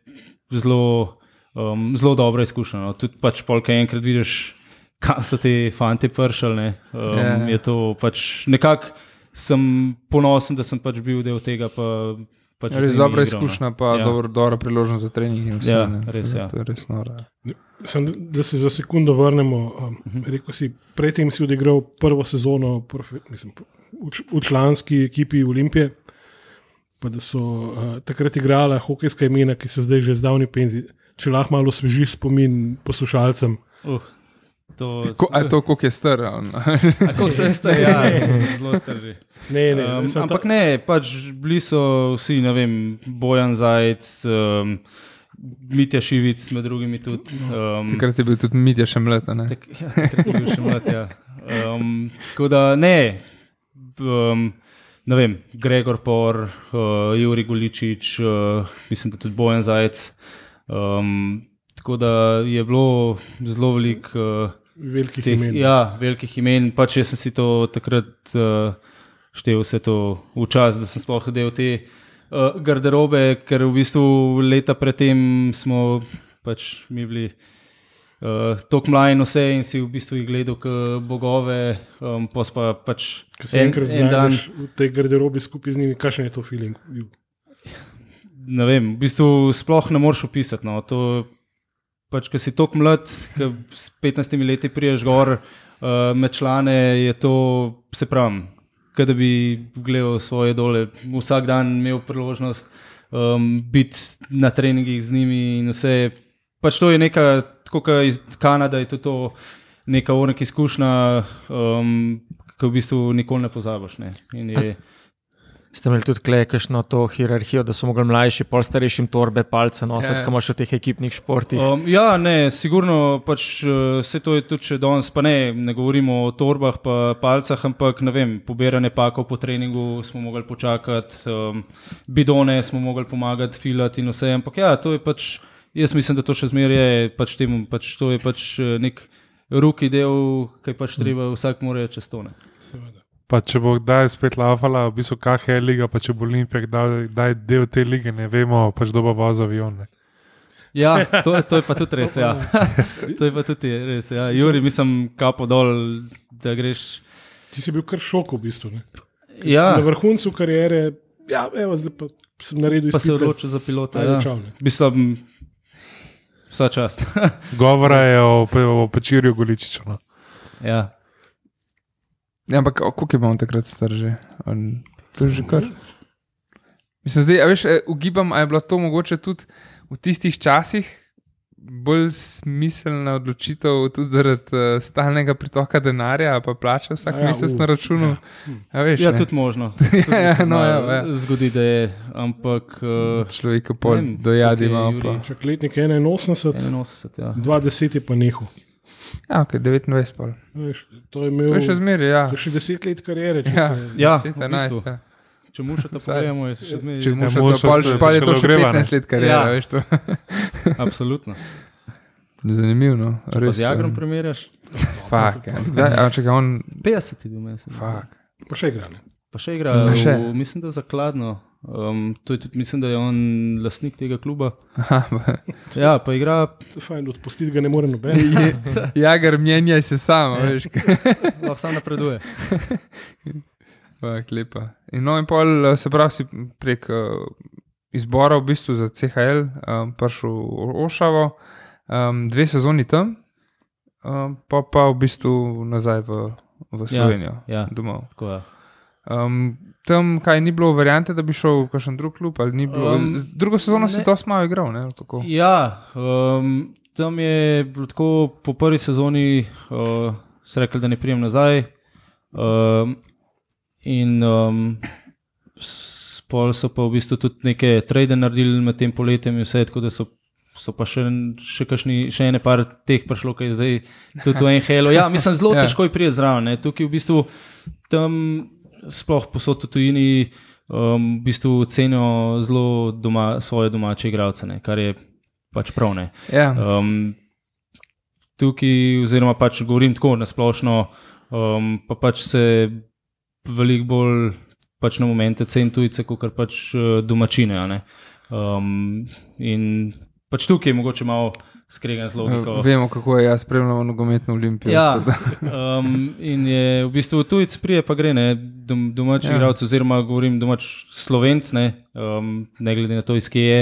zelo, um, zelo dobra izkušnja. No. Tudi pač polk enkrat vidiš, kam so ti fanti pršali. ne. Um, Ja. Je to pač nekako sem ponosen, da sem pač bil del tega. Pa, pač Res dobra igral, no. izkušnja, pa Ja. dobro, dobra priložnost za trening. in Vse, Ja, ne. res, ja. To je res noro. ja. Sem, da se za sekundo vrnemo. Um, rekel si, predtem si odigral prvo sezono profe, mislim, v, v članski ekipi Olimpije, pa da so uh, takrat igrala hokejska imena, ki so zdaj že zdavni penzi. Če lahko malo osvežiš spomin poslušalcem. Uh, to, Ko, a je to, koliko je star? Kako se je star, ja, zelo star že. Ne, ne, Um, ampak ne, pač bili so vsi, ne vem, Bojan Zajec, um, Mitja Šivic, med drugimi tudi. Um, Takrat je bil tudi Mitja še mlad. a ne? Tak, ja, takrat je bil še mlad. Ja. Um, tako da ne, um, ne vem, Gregor Por, uh, Juri Goličič, uh, mislim, da tudi Bojan Zajec. Um, tako da je bilo zelo veliko. Uh, velikih teh, imen. ja, velikih imen. Pač jaz sem si to takrat uh, štel, vse to v čas, da sem sploh del te uh, garderobe, ker v bistvu leta predtem smo pač mi bili. Uh, Tako mlajši in vse, in si v bistvu jih gledal, kot bogove, um, pa pa pač Ko se enkrat znajdeš v tej garderobi skupaj z njimi, kakšen je to feeling? ne vem, v bistvu sploh ne moreš opisati. No. To, pač, ko si tako mlad, ko s 15 leti priješ gor uh, med člane, je to, se pravi, da bi gledal svoje dole, vsak dan imel priložnost um, biti na treningih z njimi in vse. Pač to je neka, tako kot iz Kanade, je to, to neka urnika izkušnja, um, ki v bistvu nikoli ne pozabiš. Ne. In Je, Ste imeli tudi klej, kakšno to hierarhijo, da so mogli mlajši, pol starejšim torbe, palce nositi, Ja. ja. kot imaš v teh ekipnih športih. Um, ja, ne, sigurno pač vse to je tudi še danes, pa ne, ne govorimo o torbah, pa palcah, ampak ne vem, pobiranje pakov po treningu smo mogli počakati, um, bidone smo mogli pomagati, filati in vse, ampak ja, to je pač, jaz mislim, da to še zmeraj je, pač temu, pač to je pač eh, nek ruki del, ki pač treba, vsak mora čez to. Ne. Seveda. Pa če bo kdaj spet laufala, v bistvu kakšna je liga, pa če bo Olimpijak dal kdaj del te lige, ne vemo, pač kdo bo vozil avion. Ne. Ja, to, to je pa tudi res. Ja. to je pa tudi res. Ja. Juri, mislim, kapo dol, da greš. Ti si bil kar šok v bistvu. Ne? Ja, Na vrhuncu kariere, ja, evo, zdaj pa sem naredil pa se izpite. odločil za pilota. Ajde, Ja. čau, ne. Mislim, vsa čast. Govora je o, o Pečirju Goličiču. No. ja. Ja, ampak o, koliko je bil on takrat star že? On, to je že kar. Mislim, zdaj, a veš, eh, ugibam, a je bilo to mogoče tudi v tistih časih, bolj smiselna odločitev tudi zaradi uh, stalnega pritoka denarja, pa plača vsak Ja, mesec u, na računu. ja. Ja, veš, Ja, ne. tudi možno. Ja, ja, no, ja, ja. Zgodi, da je, ampak. Uh, Človek pol dojadi ima. Pa. Čak letnik 81, 81, ja. 20 je pa nehal. Ja, ok, 29 pol. Veš, to je imel To je še zmeraj, ja. to je še 10 let karijere. Ja, Ja, 10, v 11, bistvu. ja. Če mu še to pogledamo, je še zmeraj. Če mu še to se- pol je to še ogreva, ne? 15 let karijere, Ja. veš to. Absolutno. Zanimivo, no. Če pa Res. z Jagrom um, primerjaš, Fak, ja. Kdaj, a čakaj, on, 50 je bil meni. fak. Pa še igrane. Pa še igra, Pa še. v, mislim, da zakladno. Um, to je tudi, mislim, da je on lastnik tega kluba. Aha, pa- Ja, pa igra, Fajn, odpustiti ga ne more noben. Jagar, menjaj se sam, Ja. veš. lahko sam napreduje. Fak, lepa. In no, in pol, eh, se pravi, si prek uh, izbora v bistvu za CHL um, prišel v Ošavo, um, dve sezoni tam, um, pa pa v bistvu nazaj v, v Slovenijo, ja. domov. Tako, ja. Um, tam, kaj ni bilo variante, da bi šel v kakšen drug klub, ali ni bilo. Um, drugo sezono si ne. to malo igral, ne? kako? Ja, um, tam je bilo tako po prvi sezoni, uh, so rekli, da ne prijem nazaj. Um, in um, pol so pa v bistvu tudi neke trade naredili med tem poletjem in vse, tako da so. So pa še, še, kašni, še ene par teh prišlo, ki je zdaj tudi v NHL. Ja, mislim, zelo Ja. težko je priti zraven. ne. Tukaj v bistvu tam, sploh posod v tujini, um, v bistvu cenijo zelo doma, svoje domače igralce, ne, kar je pač prav. Ne. Ja, Um, tukaj, oziroma pač govorim tako na splošno, um, pa pač se veliko bolj pač na momente cen tujce, kot pač uh, domačine. Um, in pač tukaj je mogoče malo skregan z logiko. Eh, vemo, kako je jaz spremljal nogometno olimpijo. Ja, um, in je v bistvu tujec prije, pa gre, ne, dom, domači Ja. igralec, oziroma govorim domač slovenc, ne, um, ne glede na to, iz kje je.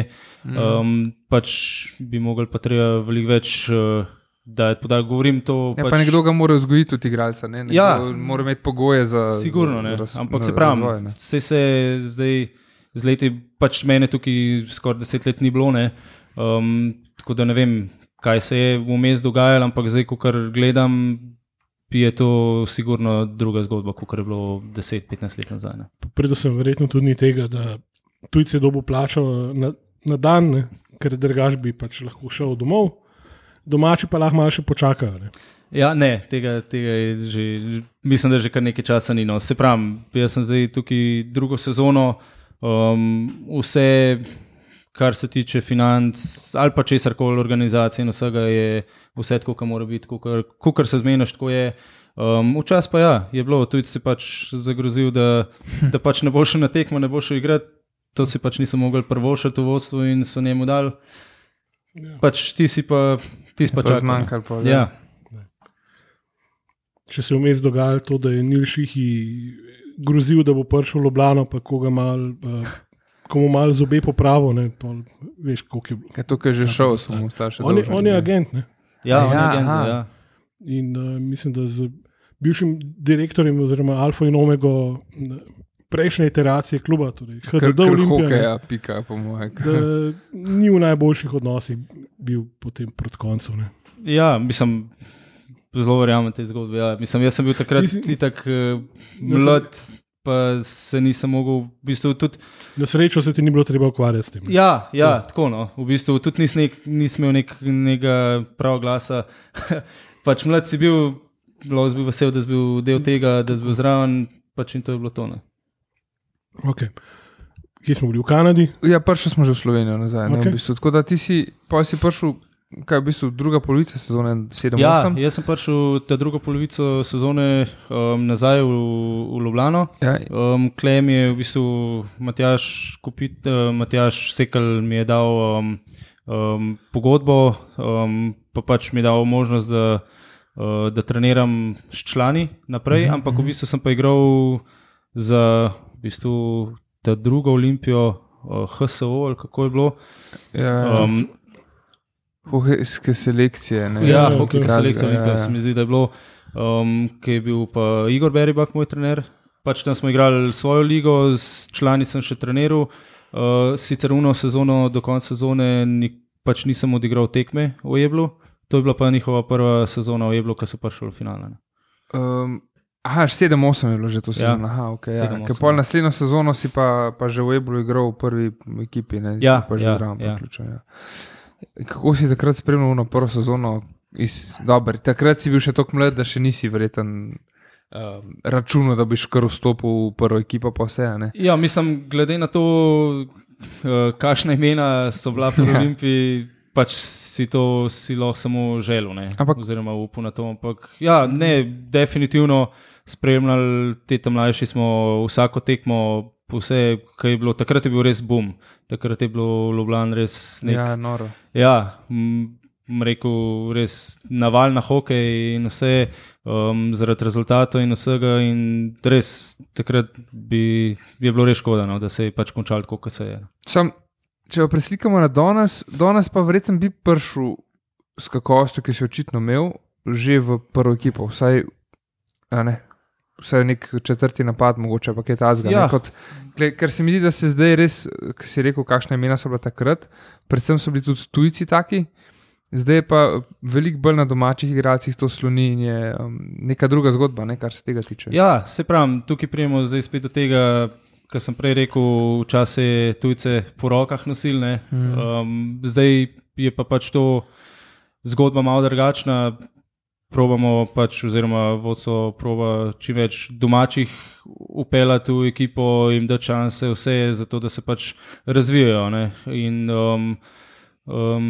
Um, pač bi mogli pa treba veliko več uh, dajati podatek. Govorim to. Ja, pač, pa nekdo ga mora vzgojiti od igralca, ne? Nekdo Ja. mora imeti pogoje za. Sigurno, ne. raz- Ampak na se pravi, ne. vse se zdaj z leti, pač mene tukaj skoraj deset let ni bilo, ne. Um, tako da ne vem, kaj se je vmes dogajalo, ampak zdaj, ko kar gledam, je to sigurno druga zgodba, kot je bilo 10-15 let nazaj. Ne. Predvsem verjetno tudi ni tega, da tujce dobo plačal na, na dan, ne, ker drugač bi pač lahko šel domov, domači pa lahko malo še počakajo. Ne. Ja, ne, tega, tega je že, mislim, da že kar nekaj časa ni. No. Se pravi, jaz sem zdaj tukaj drugo sezono, um, vse, kar se tiče financ ali pa česar koli organizacije in vsega, je vse tako, kot mora biti, kot se zmeniš, tako je. Um, Včasih pa ja, je bilo, tudi si pač zagrozil, da, da pač ne bo šel na tekmo, ne bo šel igrati. To si pač niso mogli prvošati v vodstvu in so njemu dali. Ja. Pač ti si pa, ti si pa ne. zmanjkalo pol, Ja. Če se je vmes dogajalo to, da je Nil Šihi grozil, da bo prišel v Ljubljano, pa koga mal, uh, komu mal zobe popravo, ne, pol, veš, koliko je bilo. Kaj to, ki je že šel, so mu starši. On je, on je agent ne. Ja, on je Ja, agent, aha. ja. in uh, mislim, da z bivšim direktorjem oziroma Alfa in Omego ne, prejšnje iteracije kluba, torej HDD Olimpija, hokeja, pika, po mojem. da ni v najboljših odnosih bil potem proti koncu. Ne. Ja, mislim, zelo verjamem te zgodbe. Ja. Mislim, jaz sem bil takrat tako uh, mlad, pa se nisem mogel, v bistvu tudi. Na srečo se ti ni bilo treba ukvarjati s tem. Ja, ja tako no. V bistvu tudi nisem, nek, nisem imel nek, nekega prav glasa. pač mlad si bil, si bil vesel, da si bil del tega, da si bil zraven, pač in to je bilo to. Ne. Okay. Kje smo bili v Kanadi? Ja, prišli smo že v Slovenijo nazaj. Okay. Okej. V bistvu. Tako da ti si, pa si prišel, kaj je v bistvu druga polovica sezone 7-8. Ja, jaz sem prišel ta drugo polovico sezone um, nazaj v, v Ljubljano. Ja, Um, Klem je v bistvu Matjaš, kupit, uh, Matjaš Sekal mi je dal um, um, pogodbo, um, pa pač mi je dal možnost, da, uh, da treniram s člani naprej, Mhm, ampak v bistvu sem pa igral za v bistvu, ta drugo olimpijo, uh, HSO ali kako je bilo. ja, um, hokejske selekcije. Ne, Ja, Ja, hokejska to je- selekcija, ja, ja, se mi zdi, da je bilo, um, ki je bil pa Igor Beribak, moj trener. Pač tam smo igrali svojo ligo, s člani sem še treniral. Uh, sicer uno sezono, do konca sezone, ni, pač nisem odigral tekme v Jeblu. To je bila pa njihova prva sezona v Jeblu, ko so prišli v finale. Um, aha, 7-8 je bilo že to Ja. sezono. Aha, okay, ja. 7-8. Ker pol naslednjo sezono si pa, pa že v Eblu igral v prvi ekipi. Ne, Ja, pa že ja, zraven ja. priključen, ja. Kako si takrat spremljal na prvo sezono? Iz, dober, takrat si bil še tako mlad, da še nisi verjeten. Um, računal, da bi kar vstopil v prvo ekipo, pa vse. a ne? Ja, mislim, glede na to, uh, kakšna imena so bila pri Ja. ja. Olimpiji, pač si to si lahko samo želel, ne? Ampak- oziroma upal na to. Ampak, ja, ne, definitivno spremljali te tam mlajši smo vsako tekmo. Vse, kar je bilo, takrat je bil res boom, takrat je bilo Ljubljana res nek, Ja, noro. Ja, rekel, res naval na hokej in vse, um, zaradi rezultatov in vsega. In res takrat bi, bi bilo res škoda, no, da se je pač končalo tako, kot se je. Sam, če jo preslikamo na danes, danes pa verjetno bi prišel s kakovostjo, ki si jo očitno imel, že v prvo ekipo. Vsaj, a ne, vsaj nek četrti napad, mogoče pa kaj tasga. Ja. Ja. Ker se mi zdi, da se zdaj res, ki si rekel, kakšna imena so bila takrat, predvsem so bili tudi tujci taki. Zdaj pa veliko bolj na domačih igralcih to sloni in je um, neka druga zgodba, ne, kar se tega tiče. Ja, se pravi, tukaj prijemo zdaj spet do tega, kar sem prej rekel, včasih je tujce po rokah nosilne. Mm. Um, zdaj je pa pač to zgodba malo drugačna. Probamo pač, oziroma vodstvo proba čim več domačih upeljati v ekipo, jim da šanse, vse je zato, da se pač razvijajo. ne. In, um, um,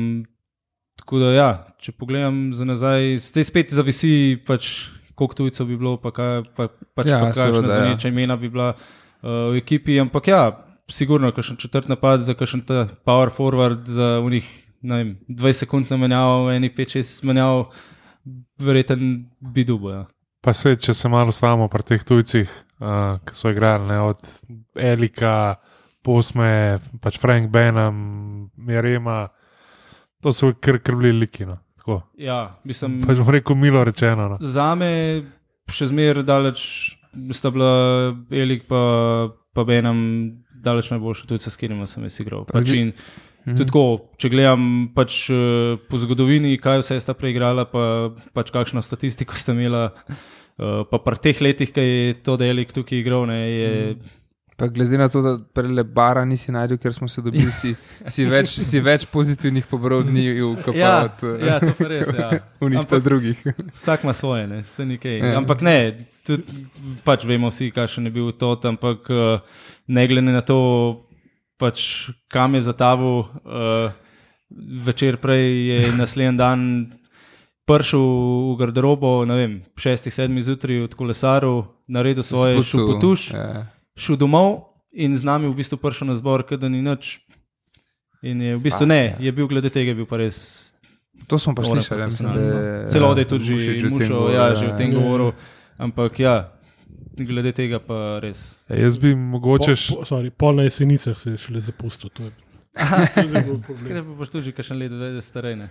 tako da, ja, če pogledam za nazaj, zdaj spet zavisi, pač, koliko tujcev bi bilo, pa, kaj, pa, pač Ja, pa kakšna seveda, ja. zaneča imena bi bila uh, v ekipi. Ampak ja, sigurno, kakšen četrt napad, za kakšen ta power forward, za unih, vem, 20 sekund namenjal, eni 5-6 menjav, verjeten bi dubo. Ja. Pa se, če se malo stavimo pri teh tujcih, uh, ki so igrali, ne, od Elika, Posme, pač Frank Benham, Mirema, to so kar krvli liki. No. Tako. Ja, mislim, Pač bom rekel, milo rečeno. No. Za me še zmeraj daleč sta bila Elik pa, pa Benam daleč najboljša tujca, s katerima sem jaz igral. Pač in, tudi tako, če gledam pač, eh, po zgodovini, kaj vse sta preigrala, pa pač kakšno statistiko sta imela. eh, Pa pri teh letih, ki je to Elik tukaj igral, ne, je, Pa glede na to, da prele bara nisi najdel, ker smo se dobili, si, si, več, si več pozitivnih dni, kot pa ja, od uh, ja, res. Ja. unih Ampak- drugih. Vsak ima svoje, ne, vse nekaj. Ja. Ampak ne, tudi, pač vemo vsi, kakšen je bil to, ampak eh, ne glede na to, pač, kam je zatavil, uh, večer prej je naslednji dan prišel v garderobo, ne vem, šestih, sedmih zjutraj od kolesarov, naredil svoje šupotuš, Ja. šel domov in z nami v bistvu prišel na zbor, da ni nič. In je v bistvu Fak, ne, ja. je bil glede tega bil pa res To smo pa slišali, mislim, da je. Celo da je tudi že o tem mušal, govoril, ja, že o tem Ja. govoril. Ampak ja, glede tega pa res. Ja, jaz bi mogoče. Po, po, sorry, pol na jesenicah se je šele zapustil. To je, je. Skrbi pa boš tudi že kakšen let več starejne.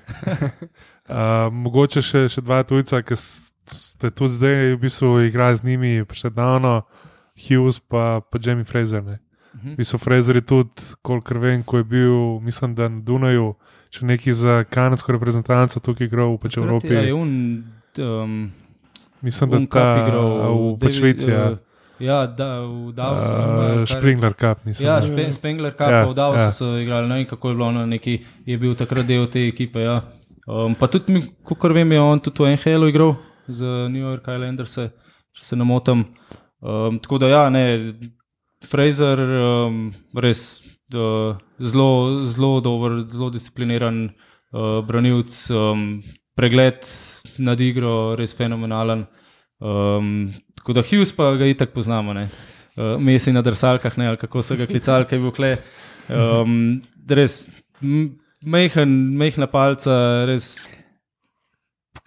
Uh, mogoče še, še dva tujca, ki ste tudi zdaj v bistvu igrali z njimi, davno, Hughes pa, pa Jamie Fraser. Ne. Mhm. V bistvu Fraser je tudi, kolikor vem, ko je bil, mislim, da na Dunaju, še neki za kanadsko reprezentanco tukaj igral, pač v Evropi. Ja, je un, um, mislim, da kap igral v Švici. Ja. uh, Ja, da, v Davosu. Uh, Springler Cup, mislim. Ja, da. Špe, Spengler Cup, Ja, ja, v Davosu ja. ja. so igrali, ne vem kako je bilo, no, neki, je bil takrat del te ekipe. Ja. Um, pa tudi, kot vem, je on tudi v NHL igral za New York Islanders, če se ne motim. Um, tako da, ja, ne, Fraser, um, res da, zelo, zelo dober, zelo discipliniran uh, branilc, um, pregled nad igro, res fenomenalen. Um, tako da Hughes pa ga itak poznamo, ne. Uh, Mesi na drsalkah, ne, ali kako so ga klicali, kaj bil kle. Um, res mehen, mehna palca, res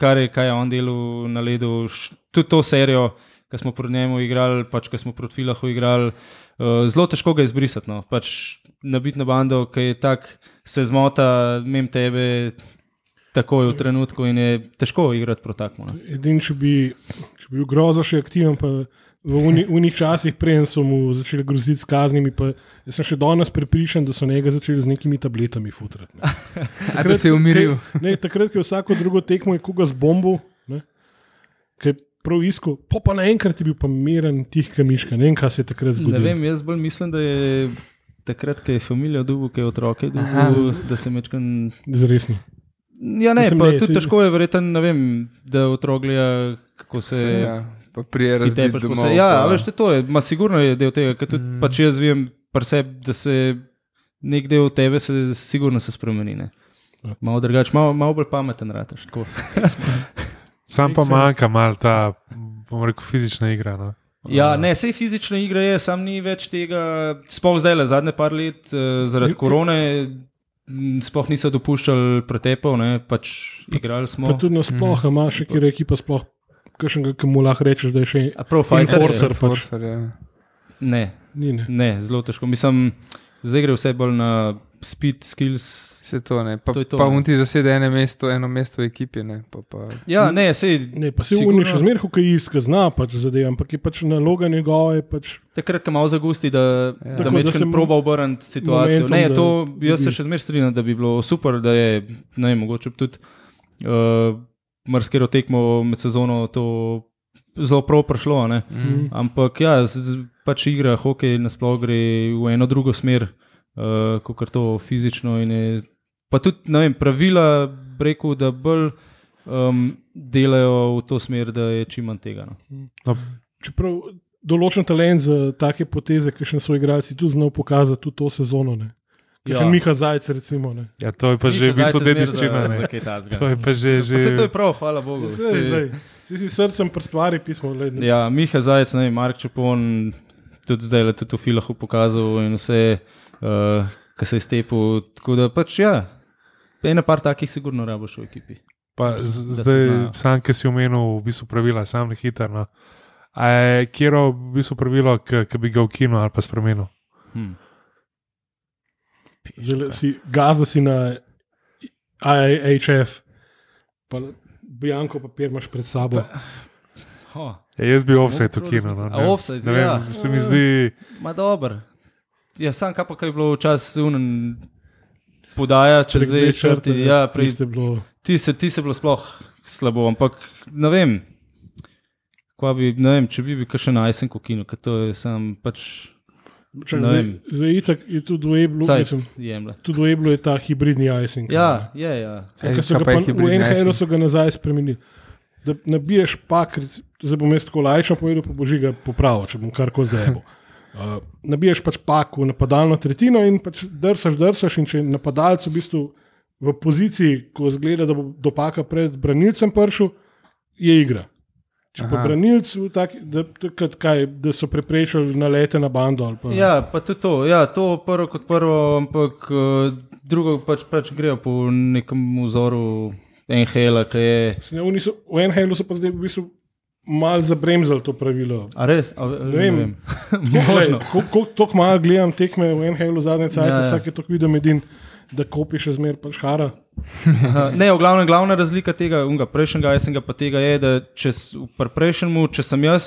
kar je, kaj je on delal na ledu, tudi to serijo, ki smo proti njemu igrali, pač ki smo proti Filahu igrali. Uh, zelo težko ga izbrisati. No. Pač na bando, ki je tak, se zmota, mem tebe, takoj v trenutku in je težko igrati proti takmu. No. Edin, če bi, če bi bil grozo še aktiven, pa v uni- unih časih, preden so mu začeli groziti s kaznimi. Pa, jaz sem še danes prepričan, da so njega začeli z nekimi tabletami futrati. ne. A da se je umiril. Kaj- Ne, takrat, ko je vsako drugo tekmo je koga z bombo, ne, ki je prav iskal, pa, pa naenkrat je bil pa miren, tih kamiška. Ne vem, kaj se je takrat Ne zgodilo. vem, jaz bolj mislim, da je takrat, ko je familija dubu, ko je otroke dubu, da se mečkan. Zresno. Ja, ne, Mislim, pa ne, tudi saj- težko je verjetno, ne vem, da otrok gleda, kako se. Ja, pa prije po domov. sebi. Ja, pa- a veš, to je, ma sigurno je del tega, ker tudi Mm. pač jaz vem pri sebi, da se nek del tebe se sigurno se spremeni. Ne. Malo drugače, malo, malo bolj pameten rataš. tako. Sam pa manjka mal ta, bom rekel, fizična igra. No. Ja, ne, sej fizična igra je, sam ni več tega, sploh zdaj le zadnje par let, eh, zaradi korone, sploh niso dopuščali pretepov, ne, pač igrali Pa smo. tudi nasploh, mm. imaš še kjer ekipa sploh, kakšnega, ki mu lahko rečeš, da je še A prav fighter? je? enforcer. pač. Forcer, ja. Ne, Ni, ne. ne, zelo težko. Mislim, zdaj gre vse bolj na speed, skills. Vse to ne. Pa, To je to, pa ne. on ti zasede eno mesto, eno mesto v ekipi. Ne. Pa, pa, Ja, ne, sej. Ne, pa se sigurno- še zmeraj hokejist, ki zna pač zadeve, ampak je pač naloga njegova. je Pač, Takrat, ko malo zagusti, da, Ja. Tako, da da se proba obrniti situacijo. momentum, Ne, da to, jaz se še zmeraj strinjam, da bi bilo super, da je, ne vem, mogoče tudi uh, marsikero tekmo med sezono to zelo prav prišlo. a Ne? mm. Ampak ja, z, pač igra hokej nasploh gre v eno drugo smer, uh, kot to fizično. in Je, pa tudi ne vem, pravila, rekel, da bolj um, delajo v to smer, da je čim manj tega. No. čeprav določen talent za take poteze, ki še so igralci tu znal pokazati tudi to sezono. Ne. Ja. Ja. Miha Zajec, recimo. Ne. Ja, to je pa že v bistvu dediščina. ne. To je pa že. že... Vse to je prav, hvala Bogu. Vse, Saj- lej, Si si srcem pri stvari pismo. Lej, ne. Ja, Miha Zajec, ne vem, Mark Čepon, tudi zdaj le tudi v filahu pokazal in vse, uh, kar se je stepil. Tako da pač ja, ena par takih sigurno raboš v ekipi. Pa z- zdaj, sam, ki si omenil, v bistvu pravila, sam ne hitro. No. A je kjero v bistvu pravilo, ki bi ga ukinil ali pa spremenil? Hm. Zdaj si gazda si na IHF, pa Bianco papir imaš pred sabo. Oh, Ja, jaz bi offset ukinil. No, ne offside, ne vem, ja. Se mi zdi, ma dober. Ja, sam kaj pa kaj je bilo včasih unen. Podaja čez Prek dve črti, ja, pri, tiste bilo. ti, se, ti se bilo sploh slabo, ampak ne vem, bi, ne vem, če bi bil še na Ajsenku kino, ker to je sam pač Čak, zdaj, zdaj itak je tudi v Eblu, cajt mislim, jemlje. tudi v Eblu je ta hibridni icing. Ja, je, ja. Ej, Ker so kaj ga pa je v hibridni NHL icing? so ga nazaj spremenili. Da nabiješ pak, zdaj bom jaz tako lajšo povedal, pa boži ga popravil, če bom karkoli zajebil. Uh, nabiješ pač pak v napadalno tretjino in pač drsaš, drsaš, in če je napadalec v bistvu v poziciji, ko zgleda, da bo do paka pred branilcem prišel, je igra. Če pa Aha. branilc, v tak, da, kaj, da so preprečili nalete na bando. Pa, Ja, pa tudi to, ja, to prvo kot prvo, ampak uh, drugo pač, pač grejo po nekem vzoru NHL, ki je. So, v NHL so pa zdaj v bistvu malo zabremzali to pravilo. A res? A, Ne vem. Možno. Tako malo gledam tekme v NHL v zadnje cajt, Ja, ja, vsak je to videl medin, da kopi še zmer pač hara. Ne, v glavnem, glavna razlika tega unga, prejšnjega jesenga pa tega je, da če, v prejšnjemu, če sem jaz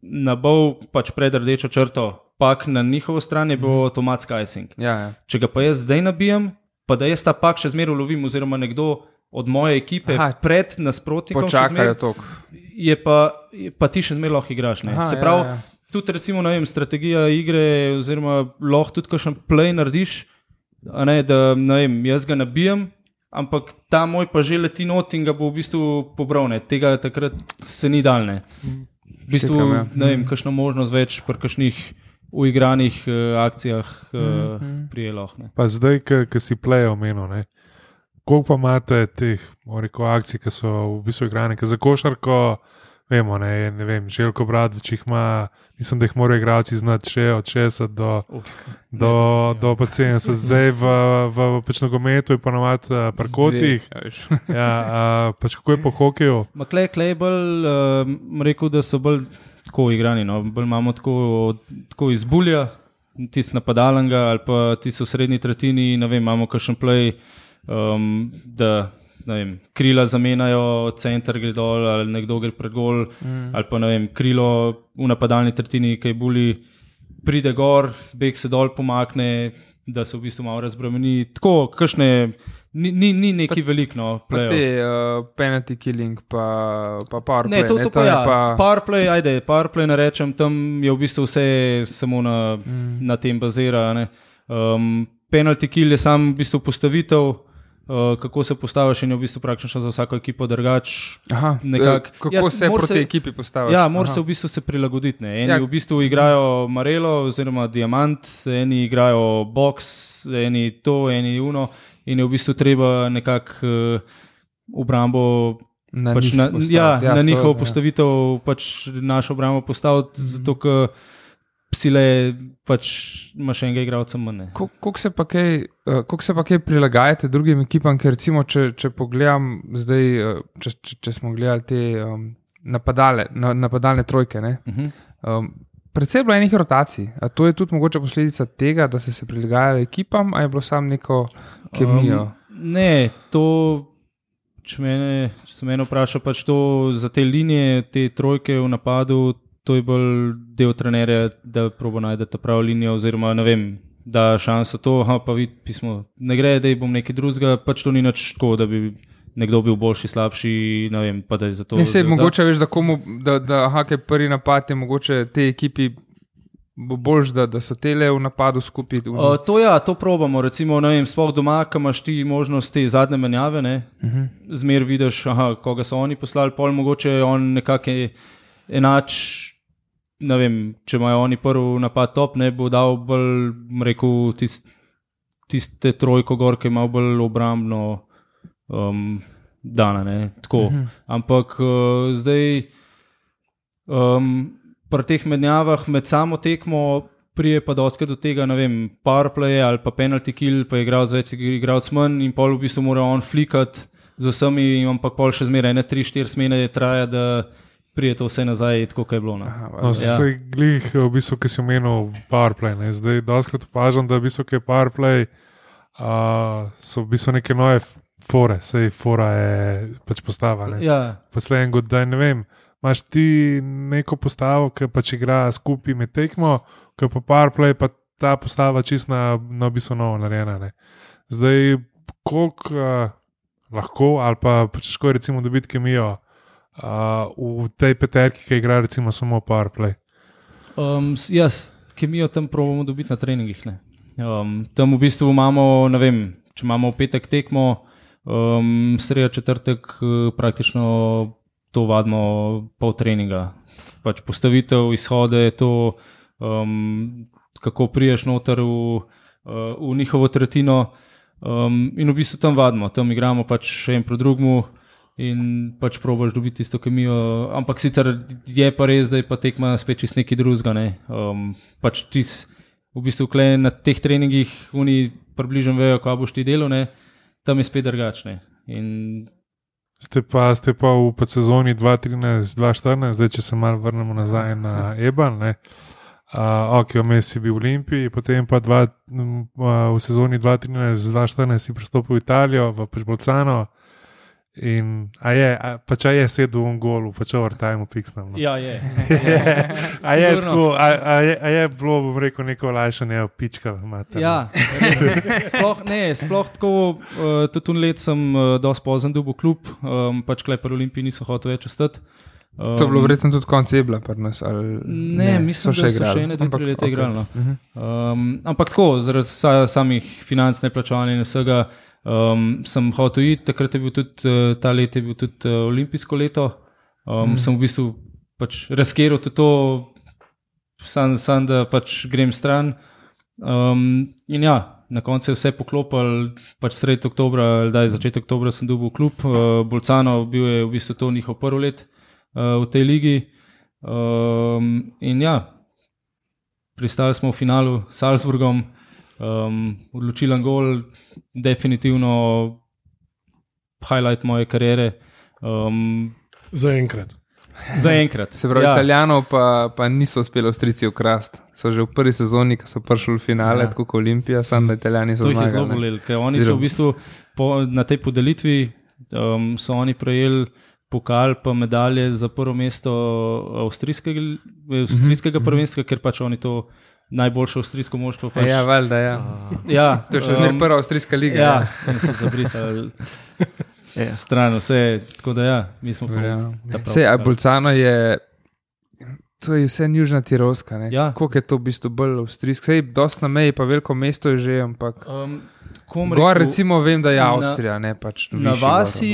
nabal pač pred rdečo črto, pak na njihovo stran je bil avtomatski icing. Ja, ja. Če ga pa jaz zdaj nabijem, pa da jaz ta pak še zmeraj lovim, oziroma nekdo od moje ekipe Aha, pred nasprotnikom, še Počakajo zmeraj, to. je pa, je pa ti še zmeraj lahko igraš. ne. Aha, Se ja, pravi, ja. tudi recimo, vem, strategija igre, oziroma lahko tudi kakšen play narediš, a ne, da ne vem, jaz ga nabijem, ampak ta moj pa že leti not in ga bo v bistvu pobral. Ne. Tega takrat se ni daljne. V bistvu, Štekam, ja. ne vem, kakšno možnost več pri kakšnih uigranih uh, akcijah uh, Mhm. prijelo. pa zdaj, ki si play omenil, ne, koliko pa imate teh rekel, akcij, ki so v bistvu igrane, za košarko. Vemo, ne, ne vem, Željko Bradovič jih ima, mislim, da jih morajo igralci znati še od 60 do, do, do pa 70, zdaj v, v, v pač nogometu je ponovadi uh, pri kotih. Ja. Ja, uh, pač kako je po hokeju? Maklej, Klejbel, uh, rekel, da so bolj tako igrani. No. Bolj imamo tako, tako iz bulja, tisti napadalnega ali pa tisti v srednji tretjini. Ne vem, imamo kakšen play, um, da vem, krila zamenjajo, center gre dol, ali nekdo gre pred gol, mm. ali pa vem, krilo v napadalni tretjini, kaj boli, pride gor, beg se dol pomakne, da se v bistvu malo razbremeni. Tako, kakšne, ni, ni, ni neki veliko. Pa te uh, penalty killing, pa, pa powerplay. Ne, to, to, ne, pa ja. pa, Powerplay, ajde, powerplay ne rečem, tam je v bistvu vse samo na, mm. na tem bazira. ne. Um, penalty kill je sam v bistvu postavitev. Uh, kako se postaviš, in je v bistvu praktično za vsako ekipo drugač. Aha, nekak- eh, kako Jaz- se proti se- ekipi postaviš? Ja, mora se v bistvu se prilagoditi. Ne. Eni Ja. ja. v bistvu igrajo Marelo oziroma Diamant, eni igrajo Box, eni to, eni Uno. In je v bistvu treba nekako uh, obrambo na, pač na, postaviti. ja, na so, njihovo ja. postavitev, pač našo obrambo postaviti, mm -hmm. zato ker sile pač imaš enega igralca manj. ne. Ko- Koliko se, koliko se pa kaj prilagajate drugim ekipam, ker recimo, če, če pogledam zdaj, eh, če, če, če smo gledali te um, napadale, na, napadalne trojke, ne, Uh -huh. um, predvsem je bilo enih rotacij. A to je tudi mogoče posledica tega, da so se prilagajali ekipam, ali je bilo samo neko kemijo? Um, ne, to, če, mene, če se mene vpraša, pač to za te linije, te trojke v napadu, to je bolj del trenerja, da probo najde ta pravi linijo, oziroma ne vem. Da, šansa to, aha, pa vidi, pismo. Ne gre, da bom nekaj drugega, pač to ni nič tako, da bi nekdo bil boljši, slabši, ne vem, pa da je za to. Ne, sej, da- mogoče veš, da, komu, da, da aha, kaj prvi napad je mogoče te ekipi. Bo boljš, da, da so tele v napadu skupaj. Uh, to ja, to probamo. Recimo, ne vem, sploh doma, ko imaš ti možnost te zadnje menjave, ne, uh Mhm. -huh. zmer vidiš, aha, koga so oni poslali, pol mogoče je on nekako enač. Ne vem, če imajo oni prvi napad top, ne bo dal bolj, rekel, tist, tiste trojko gor, ki ima bolj obrambno um, dana. Ne, tako. uh -huh. Ampak uh, zdaj. Um, pri teh menjavah med samo tekmo prije pa doske do tega, ne vem, powerplay ali pa penalty kill, pa je igral več, igralec manj in pol v bistvu mora on flikati z vsemi, ampak pol še zmeraj, ne 3-4 smene je traja, da prije to vse nazaj, tako kot je bilo. No. Aha, No, ja. Sej glih, v bistvu, ki si omenil PowerPlay. Ne? Zdaj, doskrat opažam, da v bistvu, je PowerPlay, uh, so v bistvu neke nove fore, sej fora je pač postava. Ne? Ja, Poslednji god, da ne vem. Imaš ti neko postavo, ki pač igra skupaj med tekmo, ki pa PowerPlay, pa ta postava čist na, na v bistvu novo narejena. Ne? Zdaj, koliko uh, lahko, ali pa težko je recimo dobiti kemijo uh, v tej peterki, ki igra recimo samo PowerPlay. um, jaz, kemijo tam probujemo dobiti na treningih. ne. Um, tam v bistvu imamo, ne vem, če imamo v petek tekmo, um, sredo četrtek eh, praktično to vadimo pol treninga. Pač postavitev, izhode, to, um, kako priješ noter v, uh, v njihovo tretjino. Um, in v bistvu tam vadimo, tam igramo pač en proti drugemu. In pač probiš dobiti isto kemijo, ampak sicer je pa res, da je pa tekma spet čist nekaj drugega. Ne? Um, pač ti v bistvu kle na teh treningih, oni približno vejo, kaj boš ti delal, ne? tam je spet drugačne. In Ste pa, ste pa v podsezoni 2013-2014, zdaj če se malo vrnemo nazaj na Ebal. Ne? Uh, ok, vmes si bil v Olimpiji, potem pa dva, uh, v sezoni 2013-2014 si pristopil v Italijo, v pač Bolcano. In, a je, a, pač a je sedel v golu, pač overtime fiksno. No. ja, je. A je, Sigurno. tako, a, a, je, a je bilo, bom rekel, neko olajšanje, pička, imate. no. Ja, sploh, ne, sploh tako, uh, tudi tu let sem uh, dosti pozem dobil klub, um, pač klepar Olimpiji niso hoteli več ostati. Um, To je bilo verjetno tudi konc Ebla, pri nas. Ali, Ne, mislim, da so še igrali. ene dve, tri leta okej. igrali, no. Mhm. Um, ampak tako, zaradi sa, samih financ, neplačevanja in vsega, um, sem hotel iti. Takrat je bil tudi uh, ta let, je bil tudi uh, olimpijsko leto. Um, mm. Sem v bistvu pač razkeral tudi to, sam, sam da pač grem stran. Um, in ja, na koncu je vse poklopil, pač sredi oktobra, da je začetek oktobra, sem dobil klub. Uh, Bolcano bil je v bistvu to njihov prvi let uh, v tej ligi. Um, in ja, pristali smo v finalu s Salzburgom, um, odločilen gol, definitivno highlight moje kariere. Um, Zaenkrat. za enkrat. Se pravi, ja. ja. Italijanov pa, pa niso uspeli Avstrijci ukrasti. So že v prvi sezoni, ko so prišli v finale, Ja. tako kot Olimpija, samo da Italijani so To jih je zelo zmagali. bolelo, ker oni so v bistvu po, na tej podelitvi um, so oni prejeli pokal, pa medalje za prvo mesto avstrijskega, avstrijskega prvenstva, ker pač oni to najboljše avstrijsko moštvo. Pač, Ja, valjda, ja. ja, To je še zmeraj um, prva avstrijska liga. Ja, oni so zabrisali Ja. stran, vse. Tako da, ja, mi smo pa Ja. Vse, a. Bolcano je. To je vse južna Tirolska. Ja. Kako je to v bistvu bolj avstrijsko? Sej, dost na meji, pa veliko mesto je že, ampak. Um, Gor, rekel, recimo, vem, da je na- Avstrija, ne pač. Na višji gor, vasi,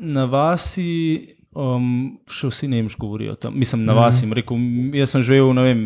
na vasi um, še vsi nemško govorijo. Tam. Mislim, Mhm. na vasi. Mm. Rekel, jaz sem živel, ne vem,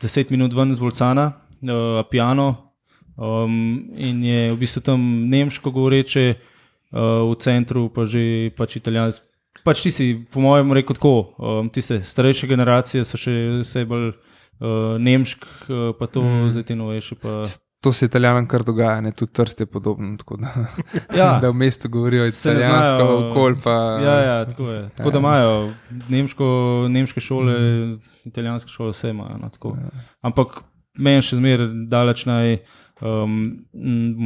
5-10 minut ven z Bolcana, uh, piano. Um, in je v bistvu tam nemško govoreče, uh, v centru pa že pač italijansko. Pač ti si, po mojem, rekel tako, um, tiste starejše generacije so še vse bolj uh, nemšk, uh, pa to mm. zdaj te novejše. Pa... To se italijanom kar dogaja, ne tudi trst je podobno. Da, Ja, da v mestu govorijo italijansko, okolj pa. Ja, ja, tako je. Tako Ja. da imajo nemško, nemške šole, mm. italijanske šole, vse imajo. No, tako. Ampak meni še zmeraj daleč naj. Um,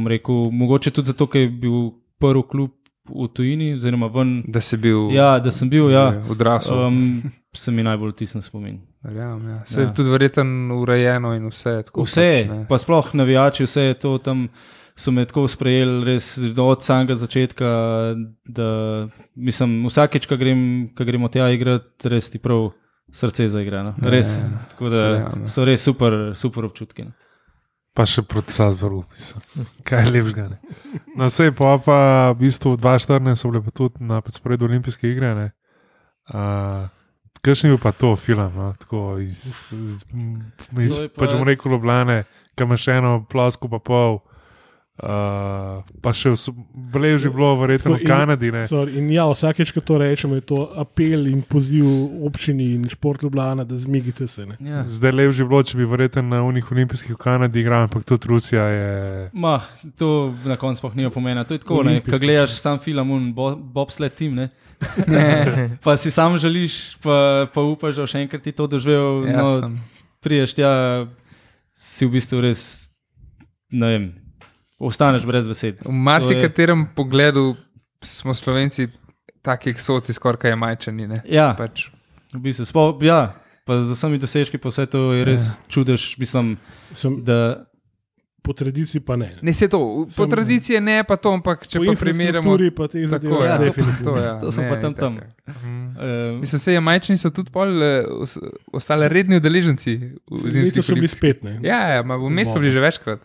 rekel, mogoče tudi zato, ker je bil prvi klub v tujini, oziroma ven. Da si bil Ja, da sem bil, ja. odrasel. Um, se mi najbolj tisne spomin. Verjamem, ja. Se je Ja. tudi verjetno urejeno in vse. Tako Vse, pač, ne. pa sploh navijači, vse je to tam. So me tako sprejeli, res od samega začetka. Da, mislim, vsakeč, ko grem, ko gremo tja igrati, res ti prav srce zaigra. No? Ja, Res, ja. tako da Verjamem. so res super, super občutki. No. Pa še proti Salzburgu, mislim. Kaj je lepšega. ne. No, vse pa, pa v bistvu 2014 so bile pa tudi na sporedu olimpijske igre. ne. Uh, Kakšen je pa to film? No? Tako iz, iz, iz je pa- pač bom rekel, Ljubljane, kam je še eno plosko pa pol. Uh, pa še bile že bilo, verjetno v In- Kanadi. Ne? Sorry, in ja, vsakeč, ko to rečemo, je to apel in poziv občini in šport Ljubljana, da zmigite se. Ne. Ja. Zdaj le že bilo, če bi verjetno na unih olimpijskih v Kanadi igral, ampak tudi Rusija je. Ma, to na koncu sploh nima pomena. To je tako, ko gledaš sam film, un bo, bobsled tim, ne. pa si sam želiš, pa, pa upaš, da še enkrat ti to doživel. Ja, no, sem. priješ tja, si v bistvu res, ne vem, ostaneš brez besed. V marsikaterem pogledu smo slovenci taki eksoti, skoraj kaj majčani. Ne? Ja, Pač, v bistvu, spo, ja, pa z vsemi dosežki, pa vse to je res ja. čudež, mislim, Sem, da po tradiciji pa ne. ne se to, po Sem- tradiciji ne, pa to, ampak če po pa primerjamo. infrastrukturi pa te Tako, zadeve. ja, to, pa, to, ja. To so ne, pa tam tam. Mhm. uh, Mislim, se je majčni so tudi pol, eh, os- ostale redni udeleženci v zimskih so bili olimpijskih. spet. Ne. Ja, ja, ma v mestu so bili že večkrat.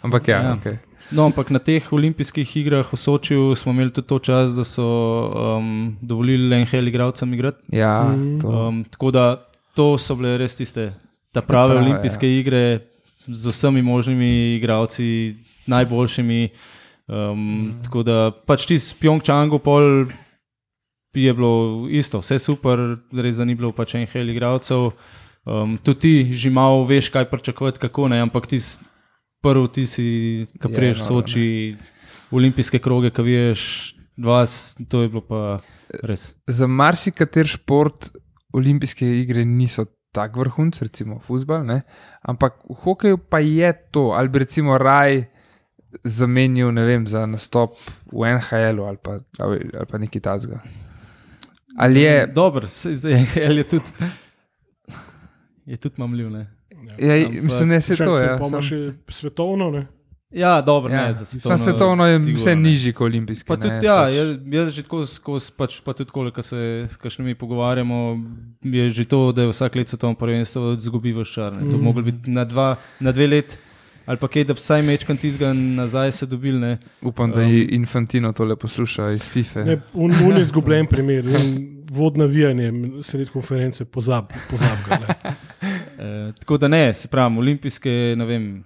Ampak ja, Ja. Okay. No, ampak na teh olimpijskih igrah v Sočiju smo imeli tudi to čas, da so um, dovolili le enim igralcem igrati. ja Mm. Um, tako da to so bile res tiste ta prave, prave, prave olimpijske ja. igre z vsemi možnimi igralci, najboljšimi. Um, mm. Tako da pač ti s Pjongčangu pol je bilo isto, vse super, res ni bilo pač enih igralcev. Um, tudi ti že malo veš, kaj pričakovati, kako ne, ampak ti prvi ti si, ki Je, priješ no, soči, olimpijske kroge, ki veš, vas, to je bilo pa res. za marsikater šport olimpijske igre niso tako vrhunc, recimo futbol, ne? ampak v hokeju pa je to, ali bi recimo raj zamenil ne vem, za nastop v NHL-u ali, pa- ali, ali pa nekaj takega. Ali je, Dobro, saj zdaj je, je tudi. Je tudi mamljiv. Ne? je, ampak- mislim, da se to se Ja, še svetovno. Ne. Ja, dobro, ja, ne, za Sam svetovno je sigurno vse ne. nižji kot olimpijski. Pa ne, tudi, ja, pač. jaz, jaz že tako skozi, pač, pa tudi koliko se s kakšnimi pogovarjamo, je že to, da je vsak let svetovno prvenstvo izgubi v šar. Ne. To bi moglo biti na, dva, na dve let, ali pa kaj, da vsaj mečkan tizga nazaj se dobil. Ne. Upam, da je Infantino tole posluša iz FIFA. Ne, un, un je izgubljen primer. Vodno navijanje sred konference, pozab, pozab ga. Ne. E, tako da ne, se pravi, olimpijske, ne vem.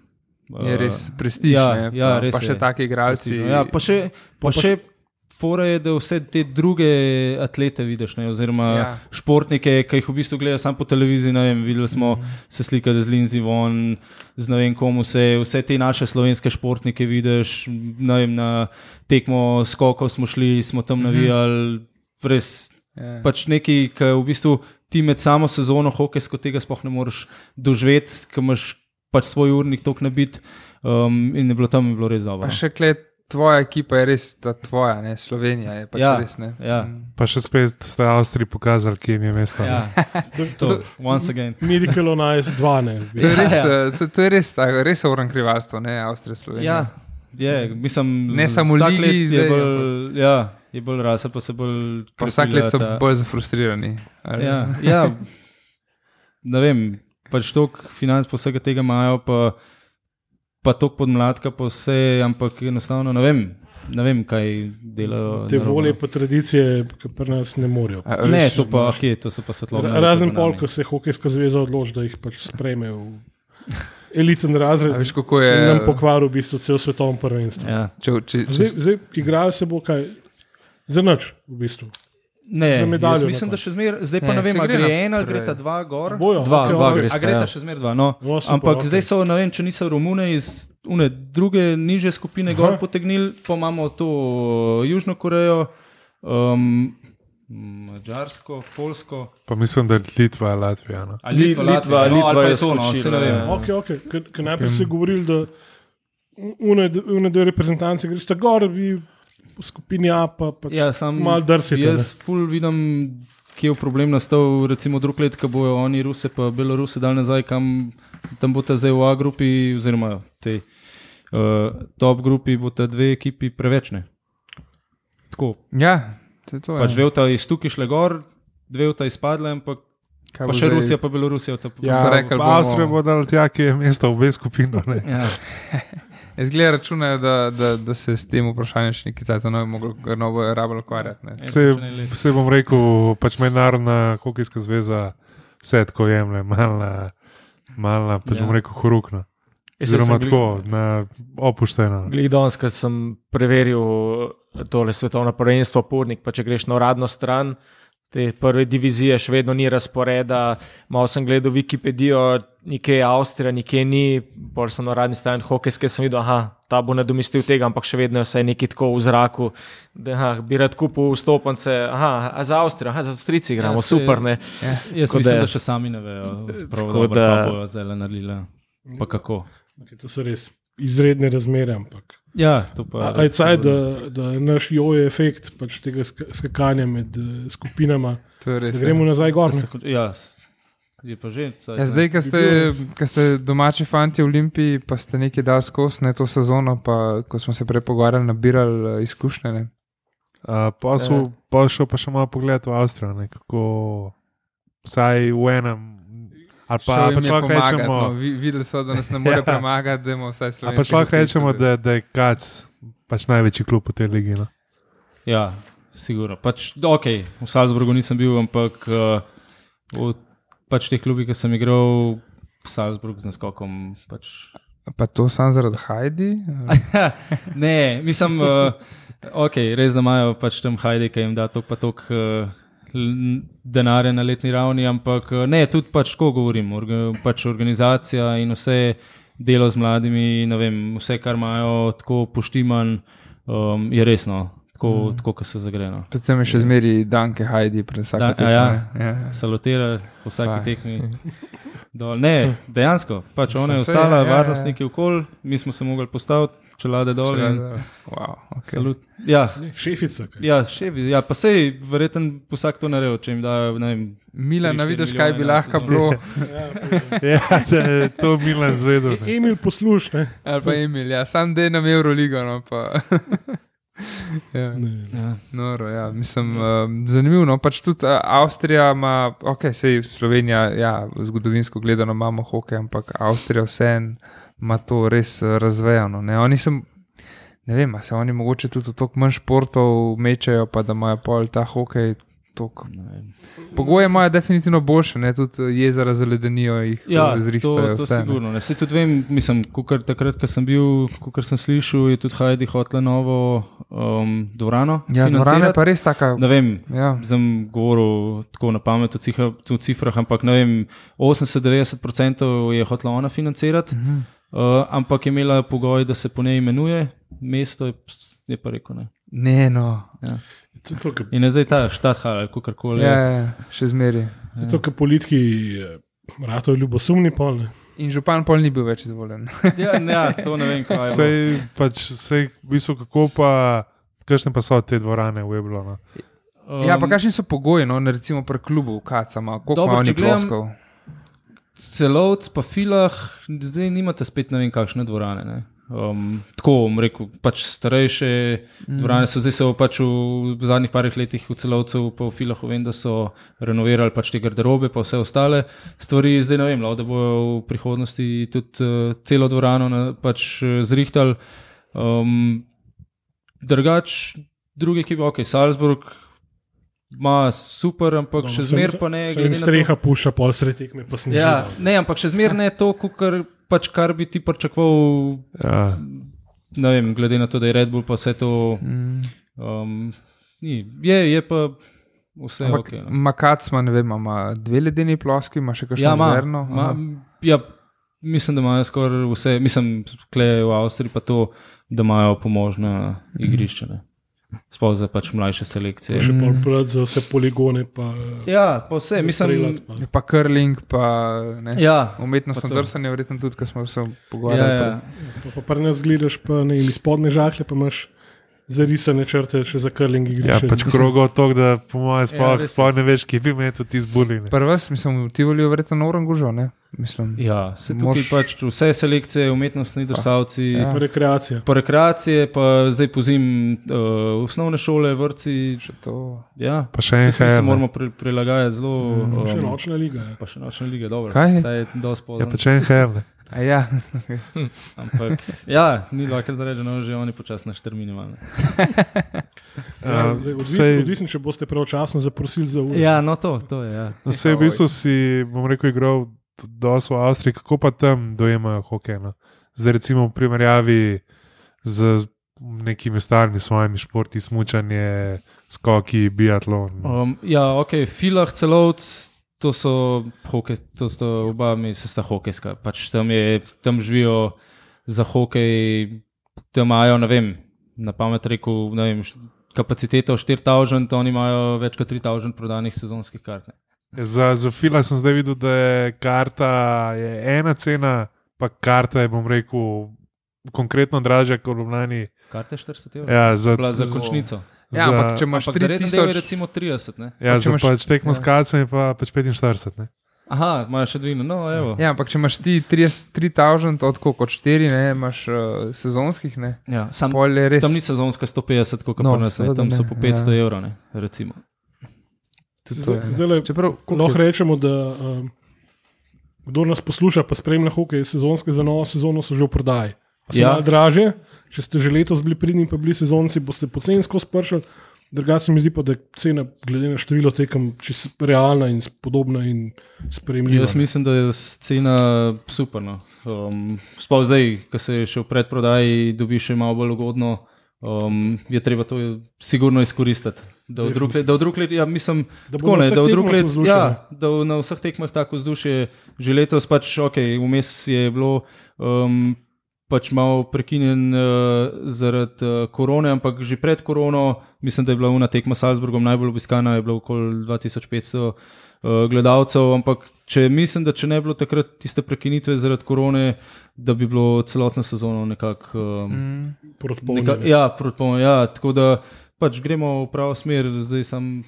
Je eh, res prestiž. ja, ne, ja, pa, res pa še je. taki igralci. Prestižno. Ja, pa še, pa pa- še fora je, da vse te druge atlete vidiš, ne, oziroma ja. Športnike, ki jih v bistvu gledaš samo po televiziji. Vem, videli smo mm -hmm. se slikati z Lindsay Von, z ne vem komu se, vse te naše slovenske športnike vidiš. Vem, na tekmo skokov smo šli, smo tam navijali, res Ja. pač nekaj, ki v bistvu ti med samo sezono hokejsko tega sploh ne moreš doživeti, ker imaš pač svoj urnik tok nabit. Um, in je bilo tam je bilo res dobro. Pa še klet tvoja ekipa je res ta tvoja, ne Slovenija je pač Ja, res ne. ja. Mm. Pa še spet ste Avstriji pokazali, kje jim je mesto. Ja, To, to, once again. Medical on Ice 2, ne. To je res, Ja, ja. eh, to, to je res, tako, res oran krivalstvo, ne Avstrija, Slovenija. Ja, je, mislim, Ne samo let je zdaj, bolj, ja, je bolj rasa, pa se bolj. Pa vsak let so ta- bolj zafrustrirani. ali? Ja, ja, ne vem, pač toliko financ po vsega tega imajo, pa, pa toliko podmladka, pa vse, ampak enostavno ne vem, ne vem kaj delajo. Te narobe. volje pa tradicije, ki pri nas ne morejo. A, Ne, to pa, okay, to so pa svetlobne. Ra- Razen pol, ko se hokejska zveza odloči, da jih pač sprejme v eliten razred. a veš, kako je. Nam pokvaril v bistvu cel svetovni prvenstvo. Ja. Če, če, če, Zdaj, zdaj igrajo se bo kaj, za nič v bistvu. Ne, Za medaljo mislim, da še zmeraj, zdaj pa Ne, ne vem, se ali gre en ali gre ta dva gor. Bojo, Dva, okej, dva gresta, A gre ta še zmeraj dva. No. O, super, Ampak okej. zdaj so, ne vem, če niso Romune iz une druge niže skupine gor Aha. potegnili, pa imamo to Južno Korejo, um, Mačarsko, Polsko. Pa mislim, da je Litva, Latvija. No. Ali Litva- Litva- Latvija, no, Litva je to, no, saj ne vem. ja. Okay, okay. Ker, ker najprej ste govorili, da une, une dve reprezentanci greste gor, vi v skupini A pa, pa Ja, sam malo drsite. Jaz ful vidim, kje je problem nastal, recimo drug let, ko bojo oni Ruse pa Beloruse dal nazaj, kam tam bo ta zdaj v A grupi, oziroma tej uh, top grupi, bo ta dve ekipi prevečne. Tako, ja, to je to. pač dve ta iz tukaj šle gor, dve ta izpadle, ampak Kaj pa še zdaj- Rusija, pa Belorusija. Ta, Ja. so rekli, bomo- Avstrija bo dal tja, ki je mesto v obe skupini. ne. ja. Jaz gledam, računajo, da, da, da se s tem vprašanjem še nekaj časa ne bo moglo novo rabljeno ukvarjati. ne. Vse, vse bom rekel, pač mednarodna hokejska zveza vse tako jemlje, malna, malna pač Ja. bom rekel, horukna. Oziroma tako, na opušteno. Glede danes, ko sem preveril tole svetovno prvenstvo, Purnik, pa če greš na uradno stran, te prve divizije še vedno ni razporeda. Malo sem gledal Wikipedijo, nekje je Avstrija, nekje ni, bolj sem na uradni strani hokejske, sem videl, da ta bo nadomestil tega, ampak še vedno je vse nekaj tako v zraku, da aha, bi rad kupil vstopnice. Aha, a za Avstrijo, aha, za Avstrijci igramo, Ja, ja, saj- super. Ne? Jaz Tako mislim, da- da, še sami ne vejo, kaj bojo zdaj naredili. Pa kako. Okay, to so res izredne razmere. Ampak. Ja, to pa Aj caj, da, da naš jojo efekt pač tega sk- skakanja med eh, skupinama, je res. da ja. gremo nazaj gor. Ja, je pa že. cajt, Ja, zdaj, ko ste, ko ste domači fanti v Olimpiji, pa ste nekaj dal skozi ne, to sezono, pa ko smo se prej pogovarjali, nabirali eh, izkušnje. Ne. Uh, pa so pa šel pa še malo pogled v Avstrijo, ne, kako vsaj v enem. Ali pa, pa človek rečemo, no. Vi- Videli so, da nas ne more Ja. premagati, da imamo vsaj slovenski. pa človek rečemo da, da je Kac pač največji klub v tej ligi. No. Ja, sigurno. Pač, ok, v Salzburgu nisem bil, ampak uh, v pač teh klubih, ki sem igral, Salzburg z naskokom. Pač. Pa to sam zaradi Hajdi? ne, mislim, uh, ok, res da imajo pač tam hajde, ki jim da tok pa tok. Uh, denarja na letni ravni, ampak ne, tudi pač tako govorim. Orga, pač organizacija in vse delo z mladimi, vem, vse, kar imajo tako poštiman, um, je resno, tako, mm. tako kot se zagreno. Predvsem je še zmeri Danke Hajdi, pred Da, vsakim a ja. ja. salutira po vsaki Tak. tekmi. Dol. Ne, dejansko, pač ona je ostala, ja, ja. varnostniki okoli, mi smo se mogli postaviti, čelade dol. in Wow, okay. Salut. Ja, Ne, Šefica. kaj. ja, ševi, ja, pa sej, verjeten vsak to naredil, če jim dajo, ne vem, Milan, štiri vidiš, kaj bi lahko bilo, Ja, da je to Milan zvedel. ne. Emil posluš, ne. ali pa Emil, ja, sam del nam Euroligo. No, pa. ja. Ne. ja. Noro, ja, mislim, um, zanimivo. No, pač tudi Avstrija ima, ok, sej Slovenija, ja, zgodovinsko gledano imamo hokej, ampak Avstrija vseeno ima to res razvejano. Ne, oni sem, ne vem, a se oni mogoče tudi toliko manj športov mečejo, pa da imajo pol ta hokej. Ne vem. Pogoje imajo definitivno boljše, ne? tudi uh, jezera zaledenijo, jih Ja, to, zrihtajo. to vse, ne. sigurno. Ne. Se tudi vem, mislim, kukar, takrat, ko sem bil, kot sem slišal, je tudi Hajdi hotela novo um, dvorano. Ja, dvorana je pa res taka. Ne vem, Ja. sem govoril tako na pamet o, cifra, o cifrah, ampak ne vem, 80-90% je hotela ona financirati, Mhm. uh, ampak je imela pogoj, da se po njej imenuje, mesto je, je pa rekel ne. Ne, no. Ja. To to, kar- In zdaj ta štathal, kako koli. Ja, ja, še zmeri. to je to, kar politiki, eh, rato ljubosumni pol. Ne. In župan pol ni bil več izvoljen. Ja, ne, ja, to ne vem, kaj je. Sej, pač, sej, v bistvu, kako pa, kakšne pa so te dvorane v Eblonu? Um, Ja, pa kakšni so pogoji, no, ne, recimo pri klubu, kacama, koliko Dobro, ima če oni gledam- ploskov. Celovc, pa filah, zdaj nimate spet ne vem kakšne dvorane. Ne? Um, tako bom rekel, pač starejše mm. dvorane so zdaj se v, pač v, v zadnjih parih letih v celovcu, pa v filah vem, da so renovirali pač te garderobe, pa vse ostale stvari. Zdaj ne vem, lahko da bojo v prihodnosti tudi uh, celo dvorano na, pač uh, zrihtali. Um, drugač, druge ekipe, ok, Salzburg. Ma super, ampak Dobro, še zmeraj pa ne. Na to- streha pušča, pol sred tekme pa sniži. Ja, ne, ampak še zmeraj ne to, kar, pač, kar bi ti pričakoval, Ja, ne vem, glede na to, da je Red Bull pa vse to. Mm. Um, ni, je, je pa vse Ampak ok. No. Makac ima, ne vem, ima dve ledeni ploski, ima še kakšno Ja, ima, zerno. ima, ja, mislim, da imajo skoraj vse, mislim, kleje v Avstriji pa to, da imajo pomožna igrišča. Ne. Sploh za pač mlajše selekcije. Še pol plat za vse poligone. Pa, Ja, pa vse, mislim, pa. Je pa curling, pa ne. ja, Umetnostno pa drsanje, verjetno tudi, ko smo se ja, pogovarjali. ja. Pa, pa pri nas gledaš, pa ne iz spodne žaklje pa imaš zarisane črte še za krling ja igrišče. pač krogo to, da po mojem sploh, res je. sploh ne veš, kje bi me to ti zbuli. ne. Prva, mislim, ti volijo verjetno na Orangužo, ne? Mislim. Ja, se tukaj Moš- pač vse selekcije, umetnostni drsalci, Ja. Pa rekreacija. pa rekreacije, pa zdaj pozim uh, osnovne šole, vrtci. Še to. Ja, Pa še en tukaj se moramo pri, prilagajati zelo. Še Um, nočna liga. Ja. pa še nočna liga, dobro. Kaj? Ta je dosti Ja, pozna. pa še en hell. A ja, Ampak ja, ni dvakrat zarečeno, že oni počasno štrmini malo. Ja, Uh, Odvisno, sej- odvisno, če boste pravočasno zaprosili za uro. Ja, no to, to je. Ja. No, Vse v bistvu si, bom rekel, igral dosto v Avstriji, kako pa tam dojemajo hokej. No? Zdaj, recimo, v primerjavi z nekimi starimi svojimi športi, smučanje, skoki, biatlon. Um, ja, ok, filah celovc. To so, hokej, to so oba, mi se sta hokejska. Pač tam, je, tam živijo za hokej, tam imajo, ne vem, na pamet rekel, ne vem, št- kapaciteto 4000, oni imajo več kot 3000 prodanih sezonskih kart. ne. Za, za fila sem zdaj videl, da je karta je ena cena, pa karta je, bom rekel, konkretno dražja kot v Ljubljani. Karte 40 evrov. Ja, za, Bila za končnico. Ja ampak če imaš Ampak za reden del je 3000, recimo 30. Ne? Ja, Pa če za imaš- pač tekmo s ja. kacami pa pač 45. Ne? Aha, imajo še dvino, no, evo. ja, ampak če imaš ti 30 3000, tako kot 4, ne, imaš uh, sezonskih, ne. Ja, sam, je res. tam ni sezonska 150, kot No, nas, ne. tam so ne, po 500 ja. evrov, ne, recimo. je, ne. Zdaj le, Čeprav, lahko je- rečemo, da um, kdo nas posluša, pa spremlja hokej, sezonske za novo sezono so že v prodaji. So Ja. ja. draže, če ste že letos bili pridni, pa bili sezonci, boste poceni skozi pršali. Drugače se mi zdi pa, da je cena, glede na število tekem, realna in podobna in sprejemljiva. Jaz mislim, da je cena super. No. Um, Sploh zdaj, ko se še v predprodaji dobi še malo bolj ugodno, um, je treba to sigurno izkoristiti. Da v drug let, da v drug let, ja, mislim, Da tako na ne, da v drug tekmah let, vzdušje, ja, da v- na vseh tekmah tako vzdušje, že letos pač, ok, vmes je bilo. Um, Pač malo prekinjen uh, zaradi uh, korone, ampak že pred korono, mislim, da je bila ena tekma s Salzburgom najbolj obiskana, je bilo okoli 2500 uh, gledalcev. Ampak če mislim, da če ne bi bilo takrat tiste prekinitve zaradi korone, da bi bilo celotno sezono nekako. Um, Mm. proti neka, polju. ja, proti polju, ja, tako da pač gremo v pravo smer, zdaj sem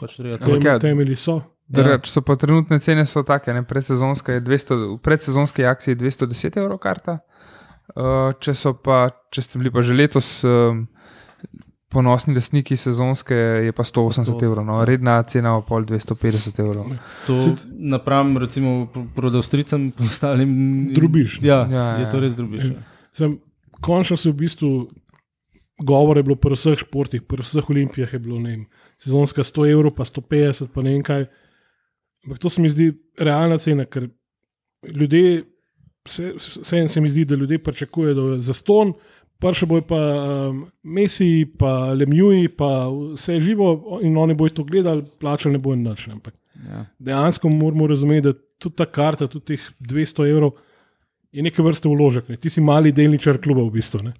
pač Tem, ja, temelji so. Drugač so pa trenutne cene so take, ne, predsezonska je 200, v predsezonski akciji je 210 evrov karta. Uh, če, so pa, če ste bili pa že letos um, ponosni lastniki sezonske, je pa 180 evrov, no, redna cena pa pol 250 evrov. To napram, recimo, pro- prodavstricam, ostalim. Drubiš, ne? Ja, Ja, ja, ja. je to res drubiš. Ja. Sem, končno se v bistvu govor je bilo pri vseh športih, pri vseh olimpijah je bilo, ne vem, sezonska 100 evrov, pa 150, pa ne vem kaj. Ampak to se mi zdi realna cena, ker ljudje, vse, vse se mi zdi, da ljudje pričakujejo za ston, prše bojo pa um, Messi, pa Lemjuji, pa vse živo in oni bojo to gledali, plačali ne bojo nič. Ampak Ja. dejansko moramo razumeti, da tudi ta karta, tudi teh 200 evrov je neke vrste vložek. Ne. Ti si mali delničar kluba v bistvu. Ne.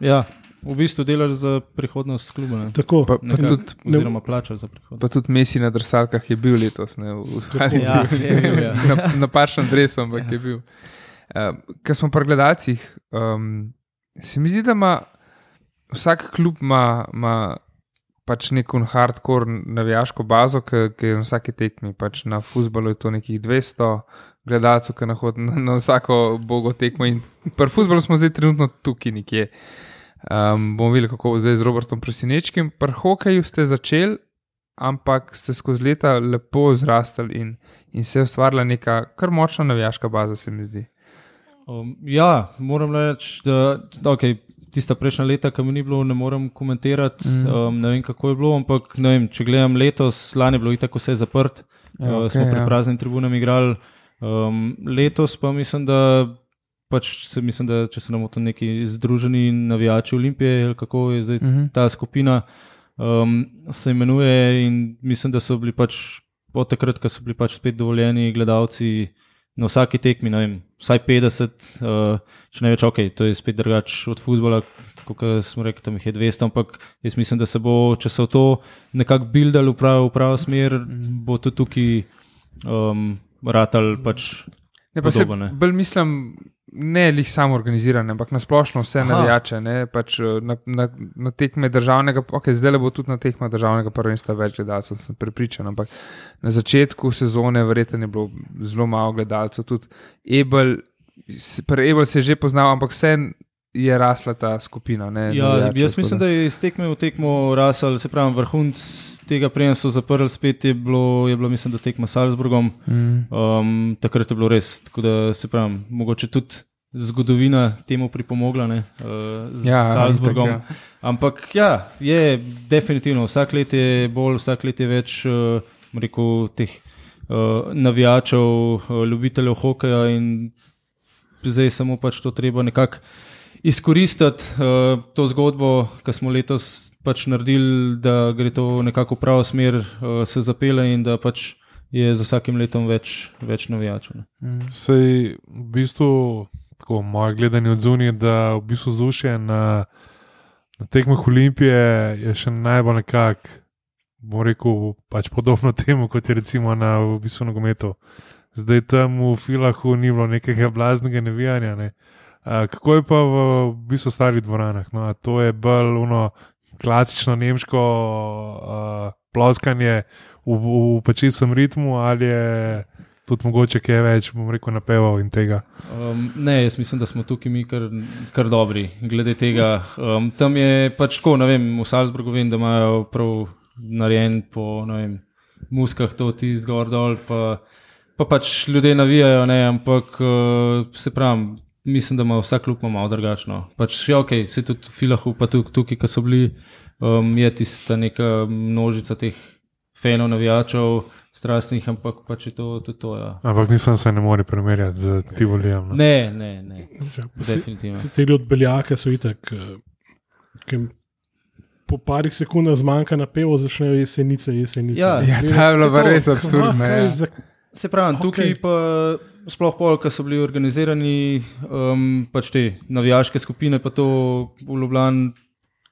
Ja, v bistvu delaš za prihodnost kluba. Ne? Tako, Pa, pa, Nekako, tudi, Oziroma plačaš za prihodnost. pa tudi Messi na drsalkah je bil letos, ne, v Haljincu. Ja, ja. na, na pačnem dresu, ampak je bil. Um, Ker smo pri gledalcih, um, se mi zdi, da ima vsak klub ima, ima pač neko hardcore navijaško bazo, ki ki je na vsaki tekmi. Pač na futbalu je to nekih 200 gledalcev, ki nahod na, na vsako bogo tekmo. In pri futbalu smo zdaj trenutno tukaj nekje. Um, bomo videli, kako bo zdaj z Robertom Presenečkim. Pri hokeju ste začeli, ampak ste skozi leta lepo zrastali in, in se je ustvarila neka kar močna navijaška baza, se mi zdi. Um, ja, moram reči, da, okay, tista prejšnja leta, ki mi ni bilo, ne morem komentirati. Mm. Um, ne vem, kako je bilo, ampak vem, če gledam letos, lani je bilo itak vse zaprt, Ja, okej, okay, smo pred ja. praznim tribunami igrali. Um, letos pa mislim, da. Pač se, mislim, da če se nam to neki združeni navijači Olimpije, ali kako je zdaj Uh -huh. ta skupina, um, se imenuje. In mislim, da so bili pač od takrat, ko so bili pač spet dovoljeni gledalci na vsaki tekmi, ne vem, vsaj 50, uh, če ne več, ok, to je spet drugače od futbola. Kot smo rekli, tam jih je 200, ampak jaz mislim, da se bo, če se v to nekako buildalo v pravo, v pravo smer, bo to tukaj um, ratal pač Ne, pa se podobno, ne. bolj mislim, ne lih samo organizirane, ampak na splošno vse Aha. navijače. Ne, pač eh, na, na, na tekme državnega, ok, zdaj le bo tudi na tekme državnega prvenstva več gledalcev, sem prepričan. Ampak na začetku sezone verjetno je bilo zelo malo gledalcev, tudi Ebel, pri Ebel se je že poznal, ampak vse je rasla ta skupina. Ne, Ja, navijačev, jaz mislim, da je iz tekme v tekmo rasel, se pravi, vrhunc tega, preden so zaprli, spet je bilo, je bilo mislim, da tekma s Salzburgom. Mm. Um, takrat je bilo res, tako da se pravi, mogoče tudi zgodovina temu pripomogla ne, uh, z Ja, Salzburgom. itak, Ja. Ampak ja, je definitivno, vsak let je bolj, vsak let je več uh, rekel, teh uh, navijačev, uh, ljubiteljev hokeja in zdaj samo pač to treba nekako izkoristiti, uh, to zgodbo, ki smo letos pač naredili, da gre to nekako v pravo smer, uh, se zapele in da pač je z vsakim letom več, več navijačev. Ne. Sej v bistvu, tako moje gledanje od zunije, da v bistvu vzdušje na, na tekmah Olimpije je še najbolj nekako, bom rekel, pač podobno temu, kot je recimo na v bistvu nogometu. Zdaj tam v Filahu ni bilo nekega blaznega navijanja. Ne. A, kako je pa v, v bistvu starih dvoranah? No, to je bolj ono klasično nemško uh, ploskanje v, v, v pačistem ritmu ali je tudi mogoče kaj več, bom rekel, napeval in tega. Um, ne, jaz mislim, da smo tukaj mi kar, kar dobri glede tega. Um, tam je pač tako, ne vem, v Salzburgu vem, da imajo prav narejen po vem, muskah to ti zgor dol, pa, pa pač ljudje navijajo, ne, ampak uh, se pravi, mislim, da ima vsak klub malo drugačno. Pač je ok, se tudi v Filahu, pa tudi tukaj, ki so bili, um, je tista neka množica teh fenov, navijačev, strastnih, ampak pač je to tudi to. Ja. Ampak nisem se ne more primerjati z Tivolijem. No. Ne, ne, ne. Ja, pa se- Definitivno. se Te od beljaka so itak. eh, ki jim Po parih sekundah zmanjka na pevo, začnejo jesenice, jesenice. Ja. Ja, ta je bilo pa res absurdno, ja. Se pravi, Okej. tukaj pa sploh pol, ki so bili organizirani, um, pač te navijaške skupine, pa to v Ljubljani,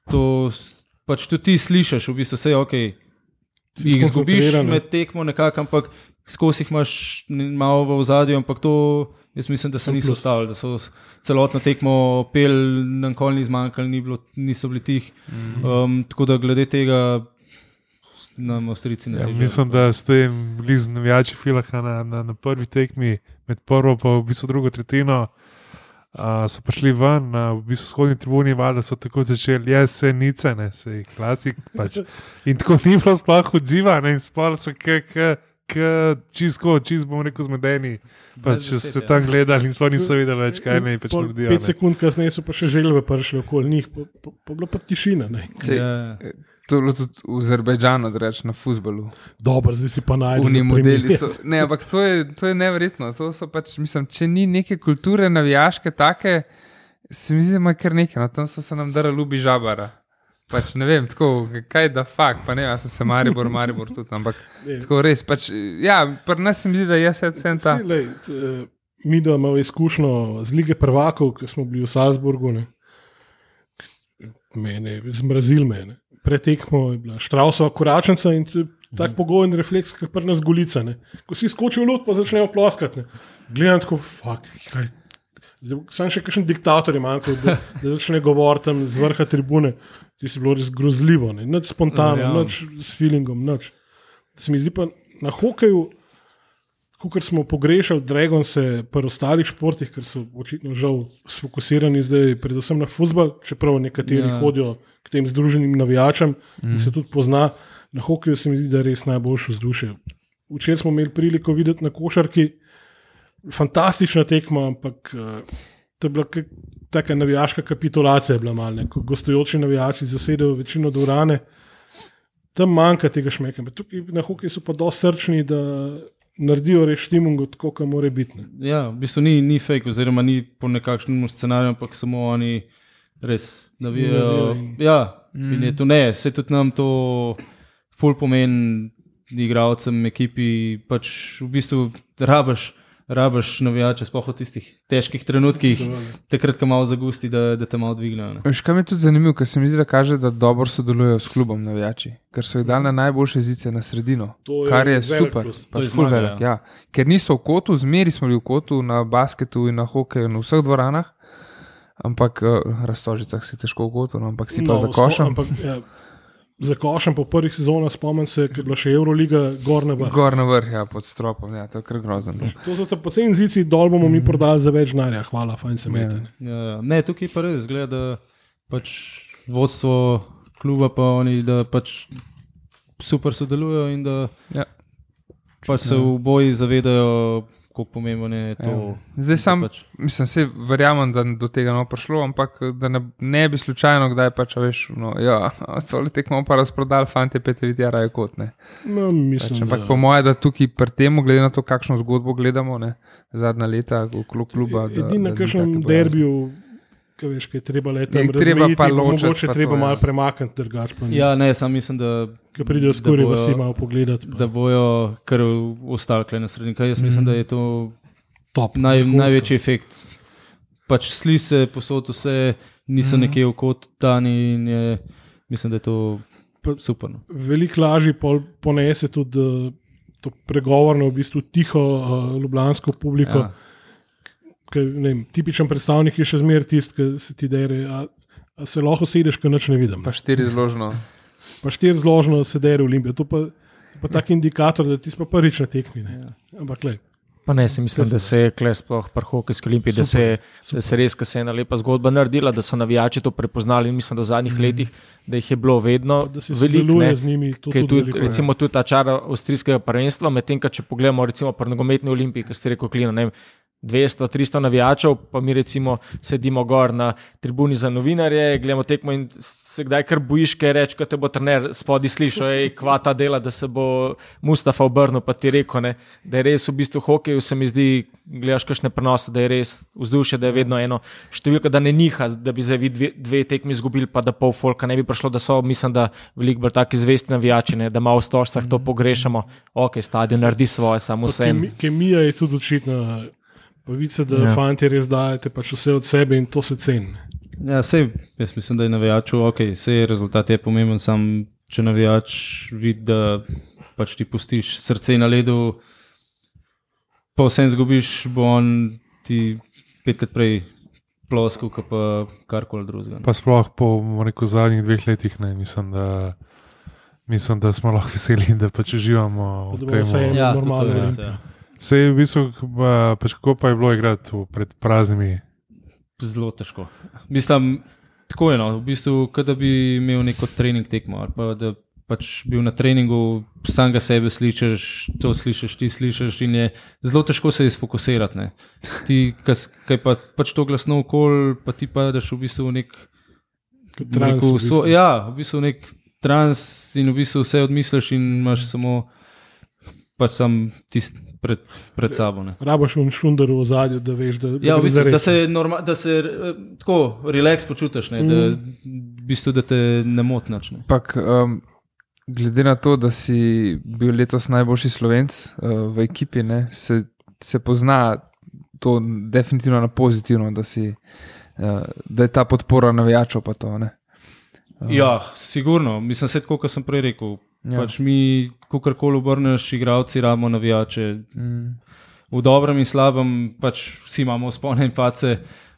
to s- pač tudi ti slišiš, v bistvu vse je ok. Si Jih izgubiš med tekmo nekako, ampak skozi jih imaš malo v ozadju, ampak to jaz mislim, da se niso ustavili, da so s- celotno tekmo pel, nikoli ni zmanjkalo, ni bilo, niso bili tih. Mhm. Um, tako da glede tega nam ostrici ne Ja, sežejo. mislim, da ste bili z navijači Filaha na, na, na prvi tekmi, med prvo in v bistvu drugo tretjino. Uh, so prišli ven na v bistvu vzhodni tribuni, valjda so tako začeli, jesenice, ne, se je klasik. Pač. In tako ni bilo sploh odziva, ne, in spal so čisto, čisto bom rekel, zmedeni. Pač, če se tam gledali in sploh niso vedeli več, kaj naj pač Pol- naredijo. Pet ne. sekund kasneje so pa še želve prišle okoli njih, pa, pa bila pa tišina. Ne. To je bilo tudi v Azerbajdžanu, da rečem na futbalu. Dobro, zdaj si pa najdel. Uni za modeli so. Ne, ampak to je, to je neverjetno. To so pač, mislim, če ni neke kulture navijaške, take, se mi zdi, da ima kar nekaj. No, tam so se nam dara ljubi žabara. Pač ne vem, tako, kaj da fakt, pa ne, jaz sem se Maribor, Maribor tudi, ampak Ne. tako res. Pač, ja, pri nas se mi zdi, da je vse vse ta. Saj, lej, t, eh, Mi, da imamo izkušnjo z lige prvakov, ki smo bili v Salzburgu. Ne. mene, zmrazil mene. Pretekmo je bila Štrausova koračnica in tak pogojen refleks, kot pri nas gulica. Ne. Ko si skočil v lud, pa začnejo ploskati. ne. Gledam tako, fuck, kaj. Zdaj, Sam še kakšen diktator je manjkal, da, da začne govoriti tam z vrha tribune. Ti si bilo res grozljivo, ne? nič spontano, Verjamem. nič s feelingom, nič. Se mi zdi pa na hokeju, kot smo pogrešali Dragonse, pa v ostalih športih, ker so očitno žal sfokusirani zdaj, predvsem na futbol, čeprav nekateri Ja. ja. hodijo k tem združenim navijačem, mm. ki se tudi pozna. Na hokeju se mi zdi, da je res najboljše vzdušje. Včeraj smo imeli priliko videti na košarki, fantastična tekma, ampak uh, to je bila taka navijaška kapitulacija, bila malo, ne, ko gostujoči navijači zasedajo večino dvorane. Tam manjka tega šmeka. Tukaj na hokeju so pa dosti srčni, da naredijo reštimungo tako, kot mora biti. ne. Ja, v bistvu ni, ni fake, oziroma ni po nekakšnem scenariju, ampak samo oni res navijajo. Ja, in je to ne, se tudi nam to ful pomeni, igravcem, ekipi, pač v bistvu rabaš. Rabaš navijače, sploh v tistih težkih trenutkih, takrat, ko malo zagusti, da, da te malo dvignejo. ne. Veš, kaj mi je tudi zanimivo, ker se mi zdi, da kaže, da dobro sodelujejo s klubom navijači, ker so jih dali na najboljše zice na sredino. To je kar je super. pač ful velik, ja. ja. Ker niso v kotu, zmeri smo bili v kotu, na basketu in na hokeju, in v vseh dvoranah, ampak uh, raztožicah si težko no, ampak si pa za sto- košem. Ampak, ja, za košem po prvih sezonah spomnim se, ker je bila še Euroliga, gorna vrh. Gor na vrh, ja, pod stropom, ja, to je kar grozno. bilo. To so te poceni zici, dol bomo mi prodali za več denarja, hvala, fajn se mete. ne. Ja, ja. ne, tukaj pa res zgleda, da pač vodstvo kluba, pa oni, da pač super sodelujejo in da Ja. pač se v boji zavedajo, kako pomembno je to. Ja. Zdaj sam, pač, mislim, se verjamem, da do tega ne bo prišlo, ampak da ne, ne bi slučajno kdaj pač, a veš, no, ja, celo tekmo pa razprodali, fanti, pete vidi, raje kot ne. No, Pač, mislim, ampak da- po mojem, da tukaj pri tem, glede na to, kakšno zgodbo gledamo, ne, zadnja leta v klub kluba. da- Edini da na ni kakšnem take bojazni. Ki veš, kaj je treba le tam Je treba pa ločiti Mogoče pa treba to, ja. malo premakniti, drugače pa ne. ja, ne, sam mislim, da, Ki pridejo da skoraj, pa bojo- si malo pogledati. da bojo kar ostali na sredini. Kaj Jaz mislim, da je to top. naj, največji efekt. Pač sli se posod, vse niso mm. nekje v kot dani in je, mislim, da je to Pa- super. No. Veliko lažje pol ponese tudi eh, to pregovorno, v bistvu tiho uh, ljubljansko publiko. Ja. Ker, ne vem, tipičen predstavnik je še zmeraj tisti, ki se ti dere. A, a se lahko sediš, ker noč ne vidim. Pa štiri zložno. Pa štiri zložno se dere Olimpija. To pa, pa tak indikator, da ti si pa prvič na tekmi. Ne. Ja. Ampak le. Pa ne, se mislim, da se je kle sploh pri hokejski olimpiji, da se, da se res, ker se je ena lepa zgodba naredila, da so navijači to prepoznali in mislim, da v zadnjih mm. letih, da jih je bilo vedno Pa da se veliko. ne. z njimi. To tudi tudi, veliko, ja. recimo, tudi ta čar avstrijskega prvenstva, medtem ko če pogledamo, recimo, pri nogometni olimpiji, ki ste rekel, klino, ne vem, 200, 300 navijačev, pa mi recimo sedimo gor na tribuni za novinarje, gledamo tekmo in se kdaj kar bojiš, kaj reč, ko te bo trener spodaj slišal, ej, kvata dela, da se bo Mustafa obrnil, pa ti rekel, ne, da je res v bistvu hokeju, se mi zdi, gledaš kakšne prenose, da je res vzdušje, da je vedno eno številka, da ne niha, da bi zdaj dve, dve tekmi izgubili, pa da pol folka ne bi prišlo, da so, mislim, da veliko bolj taki zvesti navijači, ne, da malo v stožcah to pogrešamo, ok, stadion naredi svoje, samo vse. kemi- Kemija je tudi očitna. Pa vidite, da Ja. fanti res dajete pač vse od sebe in to se ceni. Ja, sej, jaz mislim, da je navijaču, ok, vse rezultat je pomemben, sam če navijač vidi, da pač ti pustiš srce na ledu, pa vsem zgubiš, bo on ti petkrat prej ploskal, kot pa karkoli drugega. Pa sploh po rekel, zadnjih dveh letih, ne, mislim, da, mislim, da smo lahko veseli, da pač uživamo Da v vse tem. Ja, to, to normalno Sej v bistvu, pa, pač kako pa je bilo igrati pred praznimi. Zelo težko. Mislim, tako je. No. V bistvu, da bi imel neko trening tekmo. ali Pa, da pač bil na treningu, sam ga sebe slišiš, to slišiš, ti slišiš. in je Zelo težko se je sfokusirati. Ne. Ti, kaj pa pač to glasno okol, pa ti padeš v bistvu nek. Trans rekel, v bistvu. so, ja, v bistvu nek trans in v bistvu vse odmisliš in imaš samo pač sam tist pred, pred sabo. Ne. Rabaš v šundaru v zadju, da veš, da, Ja, gre v bistvu, da se, norma, da se eh, tako relaks počutiš, ne, da, v bistvu, da te ne moti nič. ne. Ampak um, glede na to, da si bil letos najboljši slovenc uh, v ekipi, ne, se, se pozna to definitivno na pozitivno, da, si, uh, da je ta podpora navijačev pa to. Ne. Ja, sigurno. Mislim, se tako, kot sem prej rekel. Ja. Ja. Pač mi, kakorkoli obrneš, igravci, rabimo navijače. Mm. V dobrem in slabem, pač vsi imamo spone in pace,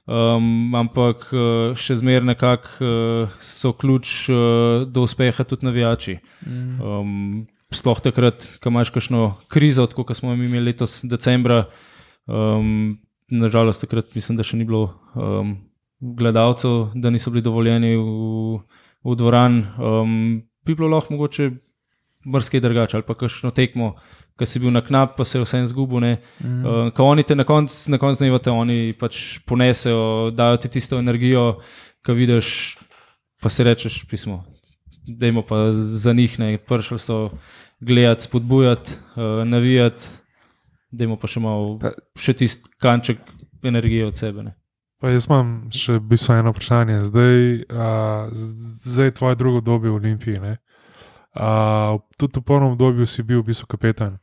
um, ampak uh, še zmeraj nekako uh, so ključ uh, do uspeha tudi navijači. Mm. Um, sploh takrat, ko imaš kakšno krizo, kot smo imeli letos decembra. Um, nažalost, takrat mislim, da še ni bilo um, gledalcev, da niso bili dovoljeni v, v dvoran. Um, bi bilo lahko mogoče brskaj drugače ali pa kakšno tekmo, ki si bil na knap, pa se je vse izgubil. Mm. Uh, ko oni te na koncu konc dneva te oni pač ponesejo, dajo ti tisto energijo, ki vidiš, pa si rečeš pismo. Dajmo pa za njih, ne, prišli so gledati, spodbujati, uh, navijati, dajmo pa še malo, Pa- še tisti kanček energije od sebe. Ne. Pa jaz imam še v bistvu eno vprašanje. Zdaj, uh, zdaj je tvoje drugo obdobje v Olimpiji. ne? Uh, tudi v prvem obdobju si bil v bistvu kapetan.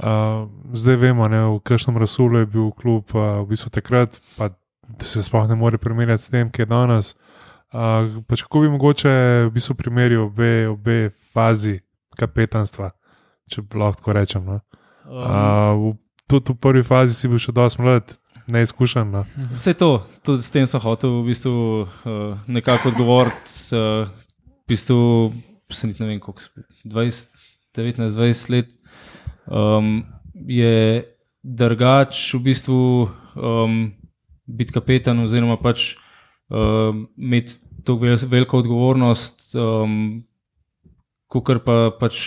Uh, zdaj vemo, ne, v kakšnem rasulu je bil klub, uh, v bistvu takrat, pa se sploh ne more primerjati s tem, ki je danes. Uh, pač kako bi mogoče v bistvu primerjal obe, obe fazi kapetanstva, če lahko tako rečem. No? Uh, v, tudi v prvi fazi si bil še dosti mlad, neizkušen. No? Vse to, tudi s tem sem hotel v bistvu uh, nekako odgovoriti. Uh, v bistvu, se niti ne vem, koliko, 20, 19, 20 let. Um, je drugač v bistvu um, biti kapetan, oziroma pač um, imeti to vel, veliko odgovornost, um, kot pa pač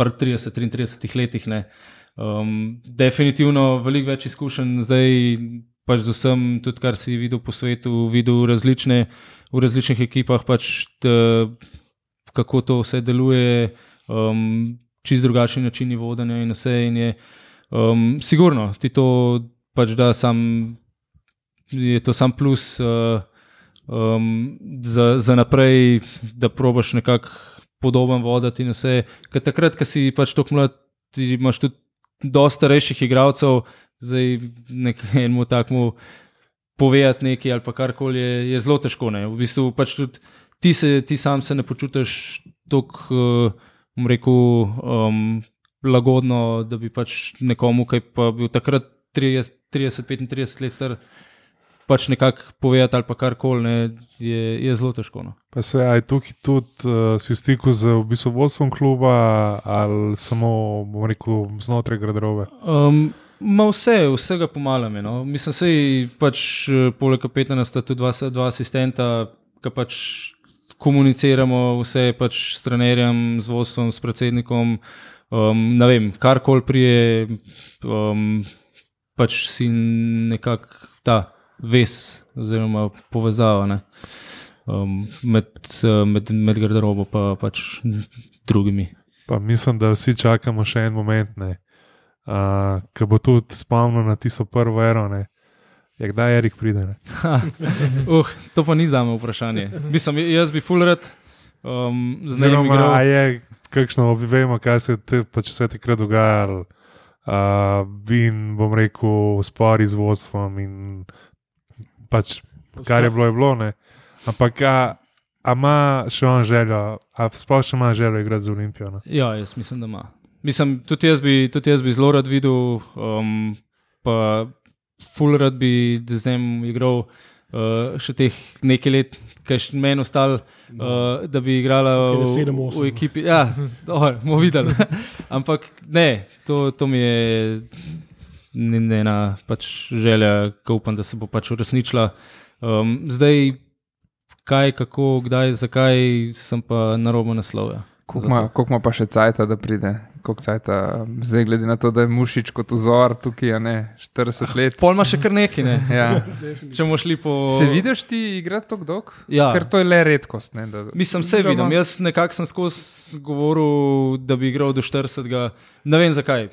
pri 30-33 letih. Ne. Um, definitivno veliko več izkušenj zdaj, pač z vsem, tudi kar si videl po svetu, videl različne, v različnih ekipah, pač, t, kako to vse deluje, um, čist drugačni načini vodenja in vse. In je, um, sigurno ti to pač da sam, je to sam plus. Uh, Um, za, za naprej, da probaš nekako podoben voditi in vse. Ker takrat, ko si pač tako mlad, imaš tudi dosta starejših igralcev, zdaj nekemu takmu povedati nekaj ali karkoli je, je zelo težko. Ne? V bistvu pač tudi ti, se, ti sam se ne počutiš tako, uh, rekel, um, lagodno, da bi pač nekomu, ki pa bil takrat 30-35 let star. Pač nekako povedati, ali pa karkoli, ne, je, je zelo težko. No. Pa se aj tukaj tudi uh, si v stiku z v bistvu vodstvom kluba ali samo, bom rekel, znotraj garderobe. Um, ma vse, vsega pomalame. No. Mislim, da pač, eh, poleg kapetana sta tudi dva, dva asistenta, ki pač komuniciramo vse pač s trenerjem, z vodstvom, s predsednikom. Um, ne vem, karkoli prije, um, pač si nekako ta vez oziroma povezava ne, um, med, med, med garderobo in pa, pač drugimi. Pa mislim, da vsi čakamo še en moment, uh, ki bo tudi spomnil na tisto prvo ero. Ne? Ja, kdaj Erik pride? Ne? Uh, to pa ni za me vprašanje. Mislim, jaz bi full rad um, z njim Oziroma, igral. a je kakšno, vemo, kaj se te, pač vse takrat dogajalo. Uh, in bom rekel, spori z vodstvom, in pač, kar je bilo, je bilo. Ne? Ampak, a, a ima še on željo, a sploh še ima željo igrati za Olimpijo? Ne? Ja, jaz mislim, da ima. Mislim, tudi jaz bi, tudi jaz bi zelo rad videl, um, pa full rad bi z njim igral uh, še teh nekaj let, kaj še meni ostalo, uh, da bi igrala v, v no. ekipi. Ja, dobro, bomo videli. Ampak ne, to, to mi je ena pač želja, ki upam, da se bo pač uresničila. Um, zdaj, kaj, kako, kdaj, zakaj, sem pa na robu. Koliko ima- koliko ima pa še cajt, da pride? Koliko cajta, zdaj, glede na to, da je mušič kot vzor tukaj, a ne 40 let. Pol ima še kar nekaj, ne? Ja. če bomo šli po. Se vidiš ti igrati tako dolgo? Ja. Ker to je le redkost. Ne, da, Mislim, Oziroma- vidim. Jaz nekako sem skozi govoril, da bi igral do 40. Ne vem zakaj.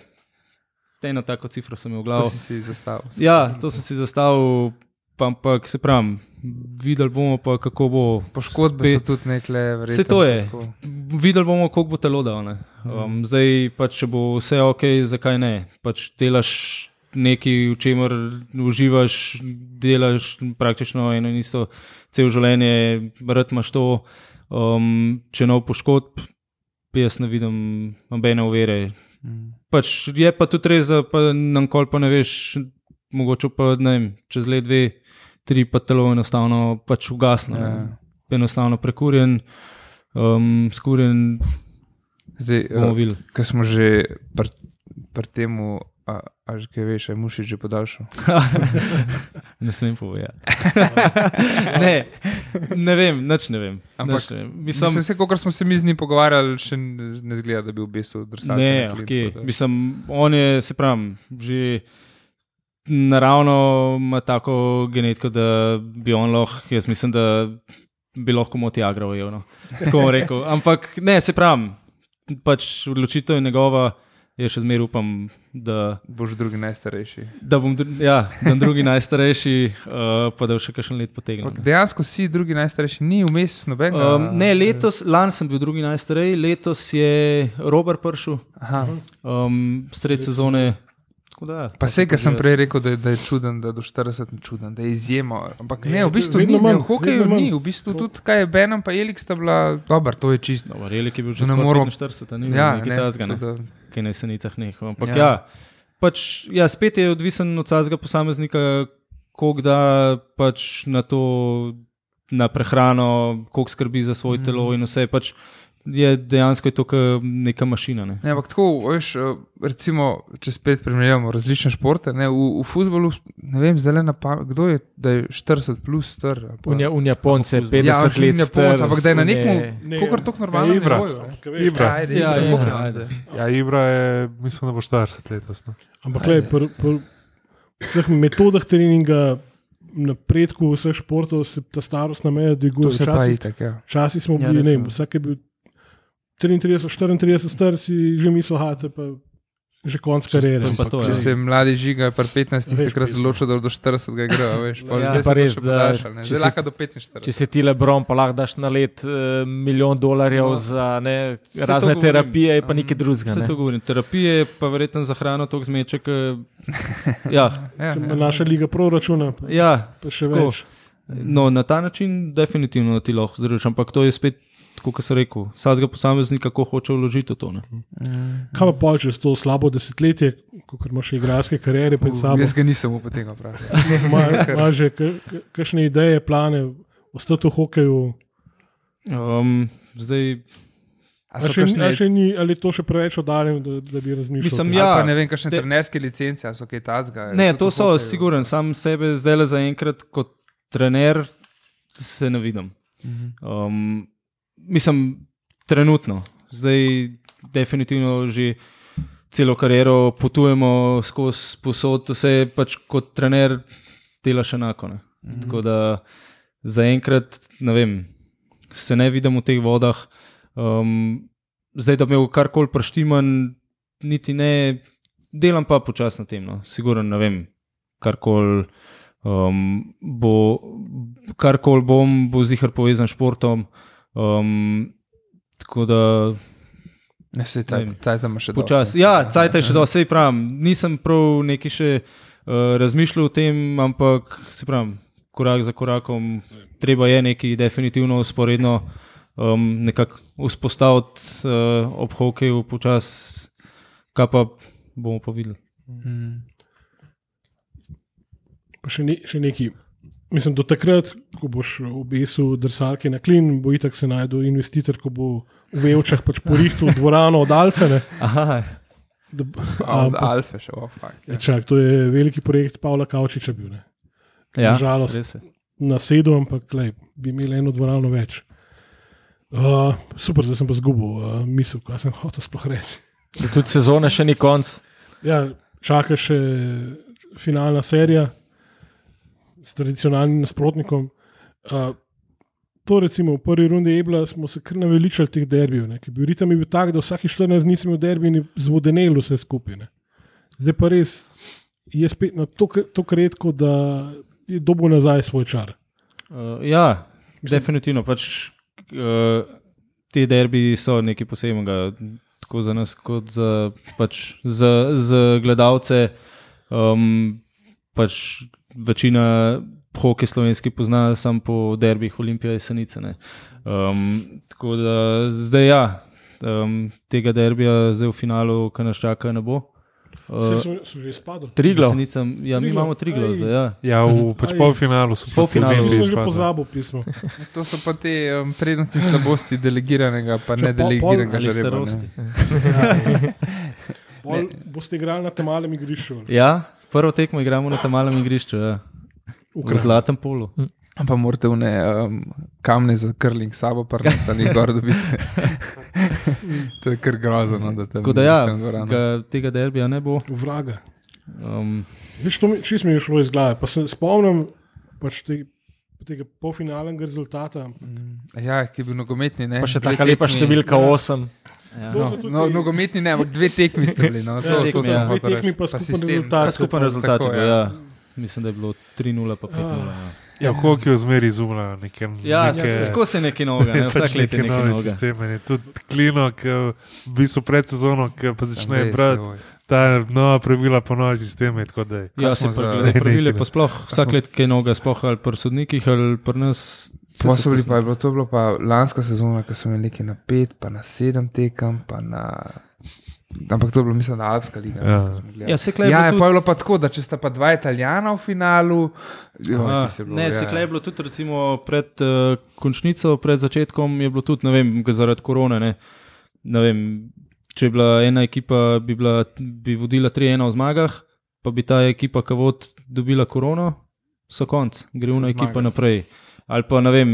Eno tako cifro sem imel v To glavu. si si zastavil. Ja, to sem si zastavil, ampak se pravim, videli bomo pa, kako bo. Poškodbe spet- so tudi nekle, verjetno. Saj to je. tako. Videli bomo, koliko bo telo dal. ne. Um, zdaj, pač, če bo vse ok, zakaj ne? Pač delaš nekaj, v čemer uživaš, delaš praktično eno in isto cel življenje, rad imaš to. Um, če nov poškodb, jaz ne vidim nobene uvere. Pač je pa tudi res, da pa nam kol pa ne veš, mogoče pa ne vem, čez let, dve, tri, pa telo enostavno pač ugasne. Ja. Enostavno prekurjen, um, skurjen, Zdaj, uh, videli. ko smo že pri pr tem, a, a že kaj veš, aj mušič že podaljšal. Ne smem povedati. ne, ne vem, nič ne vem. Ampak ne vem. Mislim, Mislim, vse, kar smo se mi z njim pogovarjali, še ne ne zgleda, da bi v bistvu drsal. ne, okay. Mislim, on je, se pravi, že naravno ima tako genetiko, da bi on lahko, jaz mislim, da bi lahko moti agro ujel. No. Tako bom rekel. Ampak ne, se pravi, pač odločitev je njegova, jaz še zmeraj upam, da, Boš drugi najstarejši. da bom ja, da bom drugi najstarejši, uh, pa da bo še kakšen let potegnil. Ampak dejansko si drugi najstarejši, ni vmes nobenega. Um, ne, letos, lani sem bil drugi najstarejši, letos je Robert Aha. um, sred sezone. Tako Da, Pa vse, kar sem prej rekel, da je, da je čuden, da je do 40 ni čuden, da je izjema. Ampak ne, Ne, v bistvu ni, ne, manj, v hokeju ni, v bistvu tudi kaj je Benem pa Jelik sta bila, dober, to je čisto. Dobar, Jelik je bil že Ne skoraj moramo- 45, a ni Ja, nekaj ne, tasga, ne, da- ki na jesenicah nehal. Ampak Ja. ja, ja, pač, ja, spet je odvisen od vsakega posameznika, koliko da pač na to, na prehrano, koliko skrbi za svoje mm. telo in vse. Pač je dejansko je to neka mašina. Ne. Ne, ampak tako, veš, eh, recimo, če spet primerjamo različne športe, ne, v, v futbolu, ne vem, zdaj le na pamet, kdo je, da je 40 plus star. ali pa- V Japonce, Ja, 50 Ja, let že star. Ampak da je na nekem, Ne, kako tako normalno ja, Ibra. nivoju, ne. Kaj veš, Ibra. Ja, ajde, Ja, Ibra, Ibra, Ibra. ajde. Ja, Ibra je, mislim, da bo 40 letos. No. Ampak, gledaj, pri pri vseh metodah treninga, napredku vseh športov se ta starostna meja To dviguje. Včasih, itak, ja. včasih smo Ja, bili, res ne vem, vsak je bil 33, 34, star si že mislil, hate pa že konc kariere. pa Ampak, to, Če ja. se mladi žiga, pri 15, Veš, takrat pismo. odloča, da do 40 ga igra, veš, pa Ja, zdaj pa se res, da če zdaj si- lahko do 45. Če si ti Lebron, pa lahko daš na let uh, milijon dolarjev No. za ne, razne govorim. terapije, je pa nekaj drugega. Vse Ne. to govorim. Terapije, pa verjetno za hrano toliko zmeče. ke- Ja, Ja, ima ja. Naša liga proračuna, pa, ja, pa še tako. več. No, na ta način definitivno ti lahko zdržiš, ampak to je spet, kot sem rekel, vsakega posameznika, kako hoče vložiti to. Ne. Kaj pa pol čez to slabo desetletje, ko imaš še igralske kariere pred sabo? Jaz ga nisem upal tega vprašati. Imaš ima že ka- ka- kakšne ideje, plane, ostati v hokeju? Um, zdaj, A še, kakšne- a še ni, ali je to še preveč oddaljeno, da, da bi razmišljal? Mislim, ja. Pa ne vem, kakšne te- trenerske licence, so kaj tacga. ne, to so, siguren, sam sebe zdaj le zaenkrat kot trener se ne vidim. Um, mislim, trenutno, zdaj definitivno že celo kariero potujemo skozi posod, vse pač kot trener delaš enako. Ne. Tako da zaenkrat, ne vem, se ne vidim v teh vodah. Um, zdaj, da bi me karkoli preštiman, niti ne, delam pa počasno tem. No. Siguren, ne vem, karkoli um, bo, karkoli bom, bo zihar povezan s športom. Um, tako da Ne, se Ne vem. taj tam še počasi. Ja, cajt je še dosti, sej pravim. Nisem prav neki še uh, razmišljal o tem, ampak se pravim, korak za korakom, treba je neki definitivno usporedno um, nekako vzpostaviti uh, ob hokeju počasi, kaj pa bomo pa videli. Mm. Pa še, ne, še neki. Mislim, do takrat, ko boš obesil drsalke na klin, bo itak se najdu investitor, ko bo v Vevčah pač porihtel dvorano od Alfene. Aha, Da, A, od Alfe še, oh, fuck. Ja, čak, to je veliki projekt Pavla Kavčiča bil. Ne. ja, Nažalost. Na sedu, ampak lej, bi imeli eno dvorano več. Uh, super, zdaj sem pa zgubil uh, misel, kaj sem hotel sploh reči. Tudi sezone še ni konc. Ja, čaka še finalna serija s tradicionalnim nasprotnikom. Uh, to, recimo, v prvi rundi Ebla smo se kar naveličali teh derbijev. Bil ritem je bil tak, da vsake 14 dni smo imeli derbi in zvodenelo vse skupaj. ne. Zdaj pa res je spet na to, to redko, da je dobo nazaj svoj čar. Uh, ja, Mislim- definitivno. Pač, uh, te derbi so nekaj posebnega, tako za nas, kot za, pač, za, za gledalce. Um, pač večina hoke slovenski pozna samo po derbih Olimpija in Senica. ne. Um, tako da zdaj ja, um, tega derbija zdaj v finalu, ki nas čaka, ne bo. Uh, so, so že izpadli. Triglav. Senica, ja, mi imamo tri glas, Aj. ja. Ja, v pač polfinalu so Polfinalu. Jaz sem že izpadli. pozabil pismo. To so pa te um, prednosti in slabosti delegiranega, pa ne delegiranega žreba. starosti. ne. Pol boste igrali na tem malem igrišču. Ja, prvo tekmo igramo na tem malem igrišču, ja. v zlatem polu. Pa morate vne um, kamne za krling sabo, pa ne stani gor dobiti. to je kar grozno, no, da te Tako da ja, ga, tega derbija ne bo. Vraga. Um, Veš, to mi, čist mi je šlo iz glave. Pa se spomnim pač te, tega polfinalnega rezultata. Ja, ki je bil nogometni, ne. Pa še taka lepa številka 8. ja. To No, tudi no, nogometni ne, ampak dve tekmi ste bili. No, to, Ja, to tekmi, sem ja. Dve tekmi pa skupen sistem. rezultat. Pa skupen rezultat je tako, bil, ja. ja. Mislim, da je bilo 3-0 pa 5-0. Ja. Ja, v hokeju zmeri izumljajo neke. Ja, neke, skozi je nekaj novega, ne? pač vsak let je neke nove novega. sisteme. ne. Tudi klino, ki v bistvu pred sezono, ki pa začne Res, brati ta nova pravila, pa nove sisteme. tako da je. Ja, se pravi, pravile pa sploh, vsak let kaj novega, sploh ali pri sodnikih ali pri nas. Se Pa se so bili, pa je bilo to bilo pa lanska sezona, ko so imeli nekaj na pet, pa na sedem tekem, pa na. Ampak to je bilo, mislim, da Alpska liga. Ja. smo gledali. Ja, se klej Ja, je je bilo pa tudi. je bilo pa tako, da če sta pa dva italijana v finalu, jo, tisto je bilo, Ne, ja, se klej je bilo tudi recimo pred uh, končnico, pred začetkom je bilo tudi, ne vem, zaradi korone. Ne, ne vem, če bi bila ena ekipa, bi, bila, bi vodila 3-1 v zmagah, pa bi ta ekipa, ki vod, dobila korono, so konc, gre una ekipa naprej. Ali pa ne vem,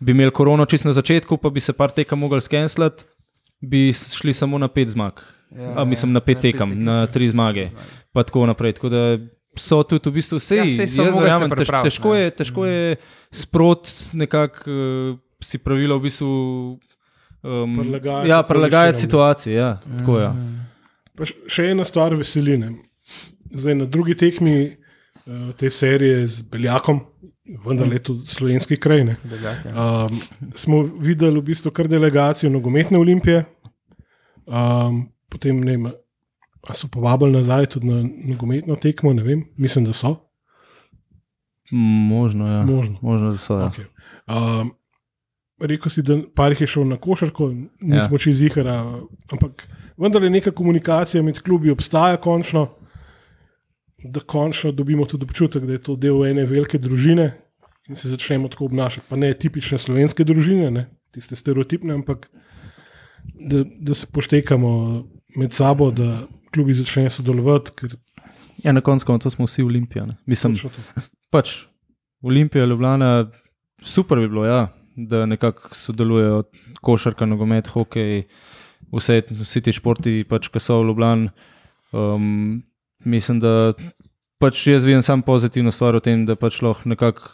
bi imeli korono čist na začetku, pa bi se par teka mogli skenslati, bi šli samo na pet zmag. Ja, A, mislim, na pet tekem, na tri zmage. pa tako naprej. Tako da so tudi v bistvu vse. Ja, jaz verjamem, tež, težko je, težko je sprot nekako uh, si pravila v bistvu. Um, Prilagajati ja, prilagajati okoliščinam. situacije. Ja, tako je. Mhm. Pa še ena stvar veseline. Zdaj na drugi tekmi uh, te serije z Beljakom, vendar je tudi slovenski kraj. ne, Beljak, ja. Um, smo videli v bistvu kar delegacijo nogometne olimpije, um, potem ne vem, a so povabili nazaj tudi na nogometno tekmo, ne vem, mislim, da so. Možno, ja. Možno. Možno, da so. Ja. Okay. Um, rekel si, da par jih je šel na košarko, nismo ja. čez jihara, ampak vendar je neka komunikacija med klubi obstaja končno, da končno dobimo tudi občutek, da je to del ene velike družine in se začnemo tako obnašati. Pa ne tipične slovenske družine, ne, tiste stereotipne, ampak da, da se poštekamo med sabo, da klubi začnejo sodelovati. Ker, ja, na koncu koncev smo vsi olimpijani. Mislim, točno to. pač Olimpija, Ljubljana, super bi bilo, ja, da nekako sodelujejo košarka, nogomet, hokej, vse, vsi ti športi, pač, ki so v Ljubljani. Um, mislim, da pač jaz vidim samo pozitivno stvar v tem, da pač lahko nekako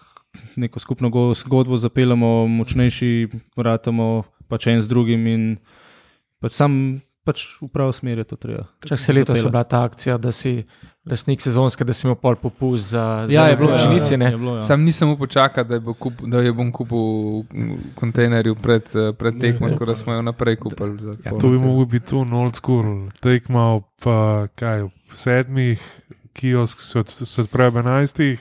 neko skupno go- zgodbo zapeljemo, močnejši, vratamo pač en z drugim in pač sam. Pač v pravo smer je to treba. Čak se letos je bila ta akcija, da si lastnik sezonske, da si imel pol popust za, za Ja, je bilo, ja, učenici. ja, ne. je bilo, ja. Sam nisem upal čakati, da, kup, da jo bom kupil v kontejnerju pred, pred tekmo, tako da smo jo naprej kupili. za Ja, to bi mogel biti tu, old school, tekmo pa kaj, ob sedmih, kiosk se, od, se odpre ob enajstih,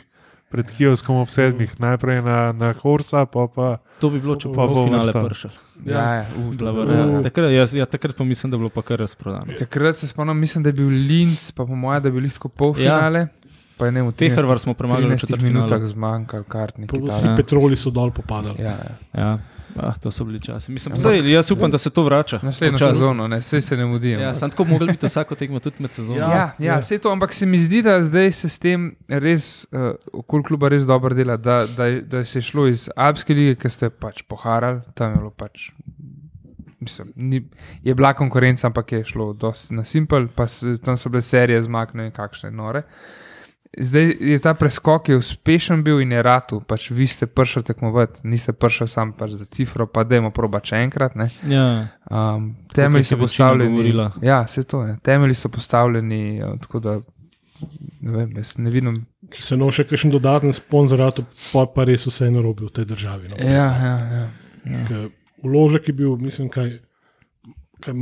pred kioskom ob sedmih, najprej na, na Horsa, pa pa To bi bilo, če Pa bo finale pršel. Ja, ja, uh. Ja. Takrat, jaz, ja, takrat pa mislim, da je bilo pa kar razprodano. Takrat se spomnim, mislim, da je bil Linz, pa po mojem, da je bil lahko polfinale. Ja. Pa je ne v teh Fehrvar smo premagali v 13 četrtfinalu. minutah zmanjkal kartnik. Pa Vsi petroli so dol popadali. Ja, ja. Ja, ah, to so bili časi. Mislim, sej, jaz upam, da se to vrača. Naslednjo sezono, ne, vse se ne mudi. Ja, sam tako mogli biti vsako tekmo tudi med sezono. Ja, ja, ja, vse to, ampak se mi zdi, da zdaj se s tem res, uh, okol kluba res dobro dela, da, da, da se je šlo iz Alpske lige, ki ste pač poharali, tam je bilo pač. Mislim, ni, je bila konkurenca, ampak je šlo dosti na simpel, pa se, tam so bile serije zmakne in kakšne nore. Zdaj je ta preskok je uspešen bil in je ratu, pač vi ste prišli tekmovati, niste prišli sam pač za cifro, pa dajmo proba še enkrat. Ne. Ja. Um, temelji so postavljeni. govorila. Ja, vse to je. Temelji so postavljeni, eh, tako da ne, vem, ne vidim. Če se no še kakšen dodaten sponzorat, pa, pa res vse narobi v tej državi. No. Ja, ja, ja. Ker Vložek je bil, mislim, kaj, kaj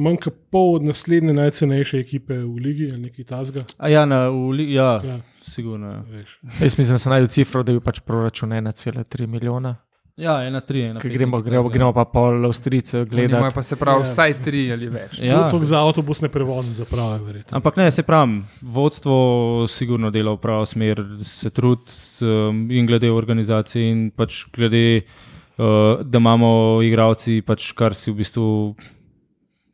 manj kot pol od naslednje najcenejše ekipe v ligi ali nekaj tasga. A ja, na, v, li- ja, Ja, ja. sigurno. Ja. Jaz mislim, da sem najdel cifro, da je bil pač proračun 1,3 milijona. ja ena, tri, ena. Gremo, gremo, takega. gremo pa pol Avstrijce Imajo gledati. pa se pravi Ja. vsaj tri ali več. Ja. Ja. To za avtobusne prevoze zaprave, verjetno. Ampak ne, se pravi, vodstvo sigurno dela v pravo smer, se trudi um, in glede organizacije, in pač glede, uh, da imamo igravci, pač kar si v bistvu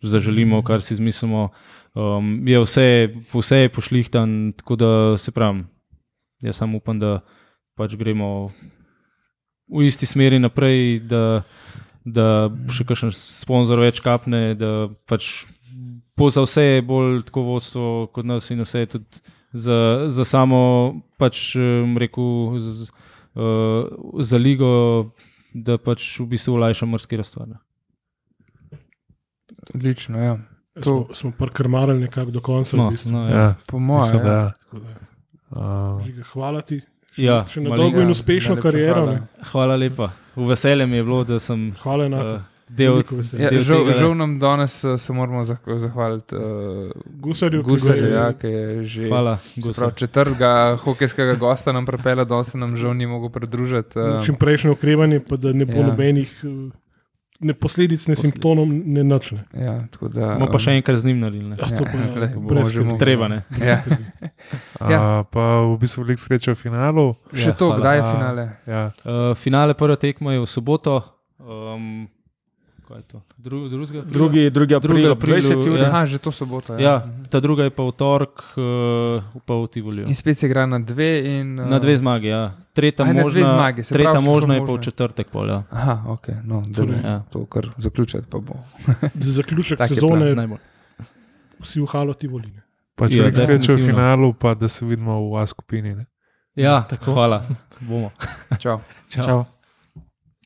zaželimo, kar si zmislimo. Um, je vse, vse je pošlihtan, tako da se pravi, jaz samo upam, da pač gremo v isti smeri naprej, da, da še kakšen sponzor več kapne, da pač bo za vse bolj tako vodstvo kot nas in vse tudi za, za samo, pač rekel, z, uh, za ligo, da pač v bistvu olajša mrski razstvar. Odlično, ja. Smo, smo prkrmarali nekako do konca. No, v bistvu. no, ja. Ja, Po mojem, ja. ja. Uh, Hvala ti. Ja, Še na dolgo in uspešno kariero. hvala. ne. Hvala lepa. V veselje mi je bilo, da sem Hvala enako. uh, del. Ja, del žal, tega, žal nam danes uh, se moramo zah- zahvaliti uh, Gusarju, Gusarju, je- ja, ki je že Hvala, pravi, četrtega hokejskega gosta nam prepela, da se nam žal ni mogel pridružiti. Uh, Čim prejšnje ukrevanje, pa da ne bo Ja. nobenih uh, ne posledic, ne Posledic. simptomov, ne načne. ja, tako da, Bomo pa še enkrat z njim naredili. ne. Ah, to pa Ja, bomo brez skrbi. Treba ne. Ja. Ja. Pa v bistvu veliko sreče v finalu. Še Ja, to, hvala. kdaj je A, finale? Ja. Uh, finale prve tekme je v soboto. Um? Dru, drugega aprila? Drugi, drugi april, Drugi ob april, 20 uri. ja. Aha, že to soboto. Ja. Ja, ta druga je pa v torek, uh, pa v Tivoliu. In spet se igra na dve. In, uh, Na dve zmagi, ja. Tretja A, na dve možna, zmagi, tretja pravi, so možna je pa v možne. četrtek. Pol, ja. Aha, ok, no, da ne, ja. to kar zaključiti pa bo. Za zaključek Tak je sezone Najbolj. vsi v halo ti voline. Pač Ja, veliko sreče v finalu, pa da se vidimo v A skupini. Ne? Ja, hvala. Bomo. Čau. Čau. Čau.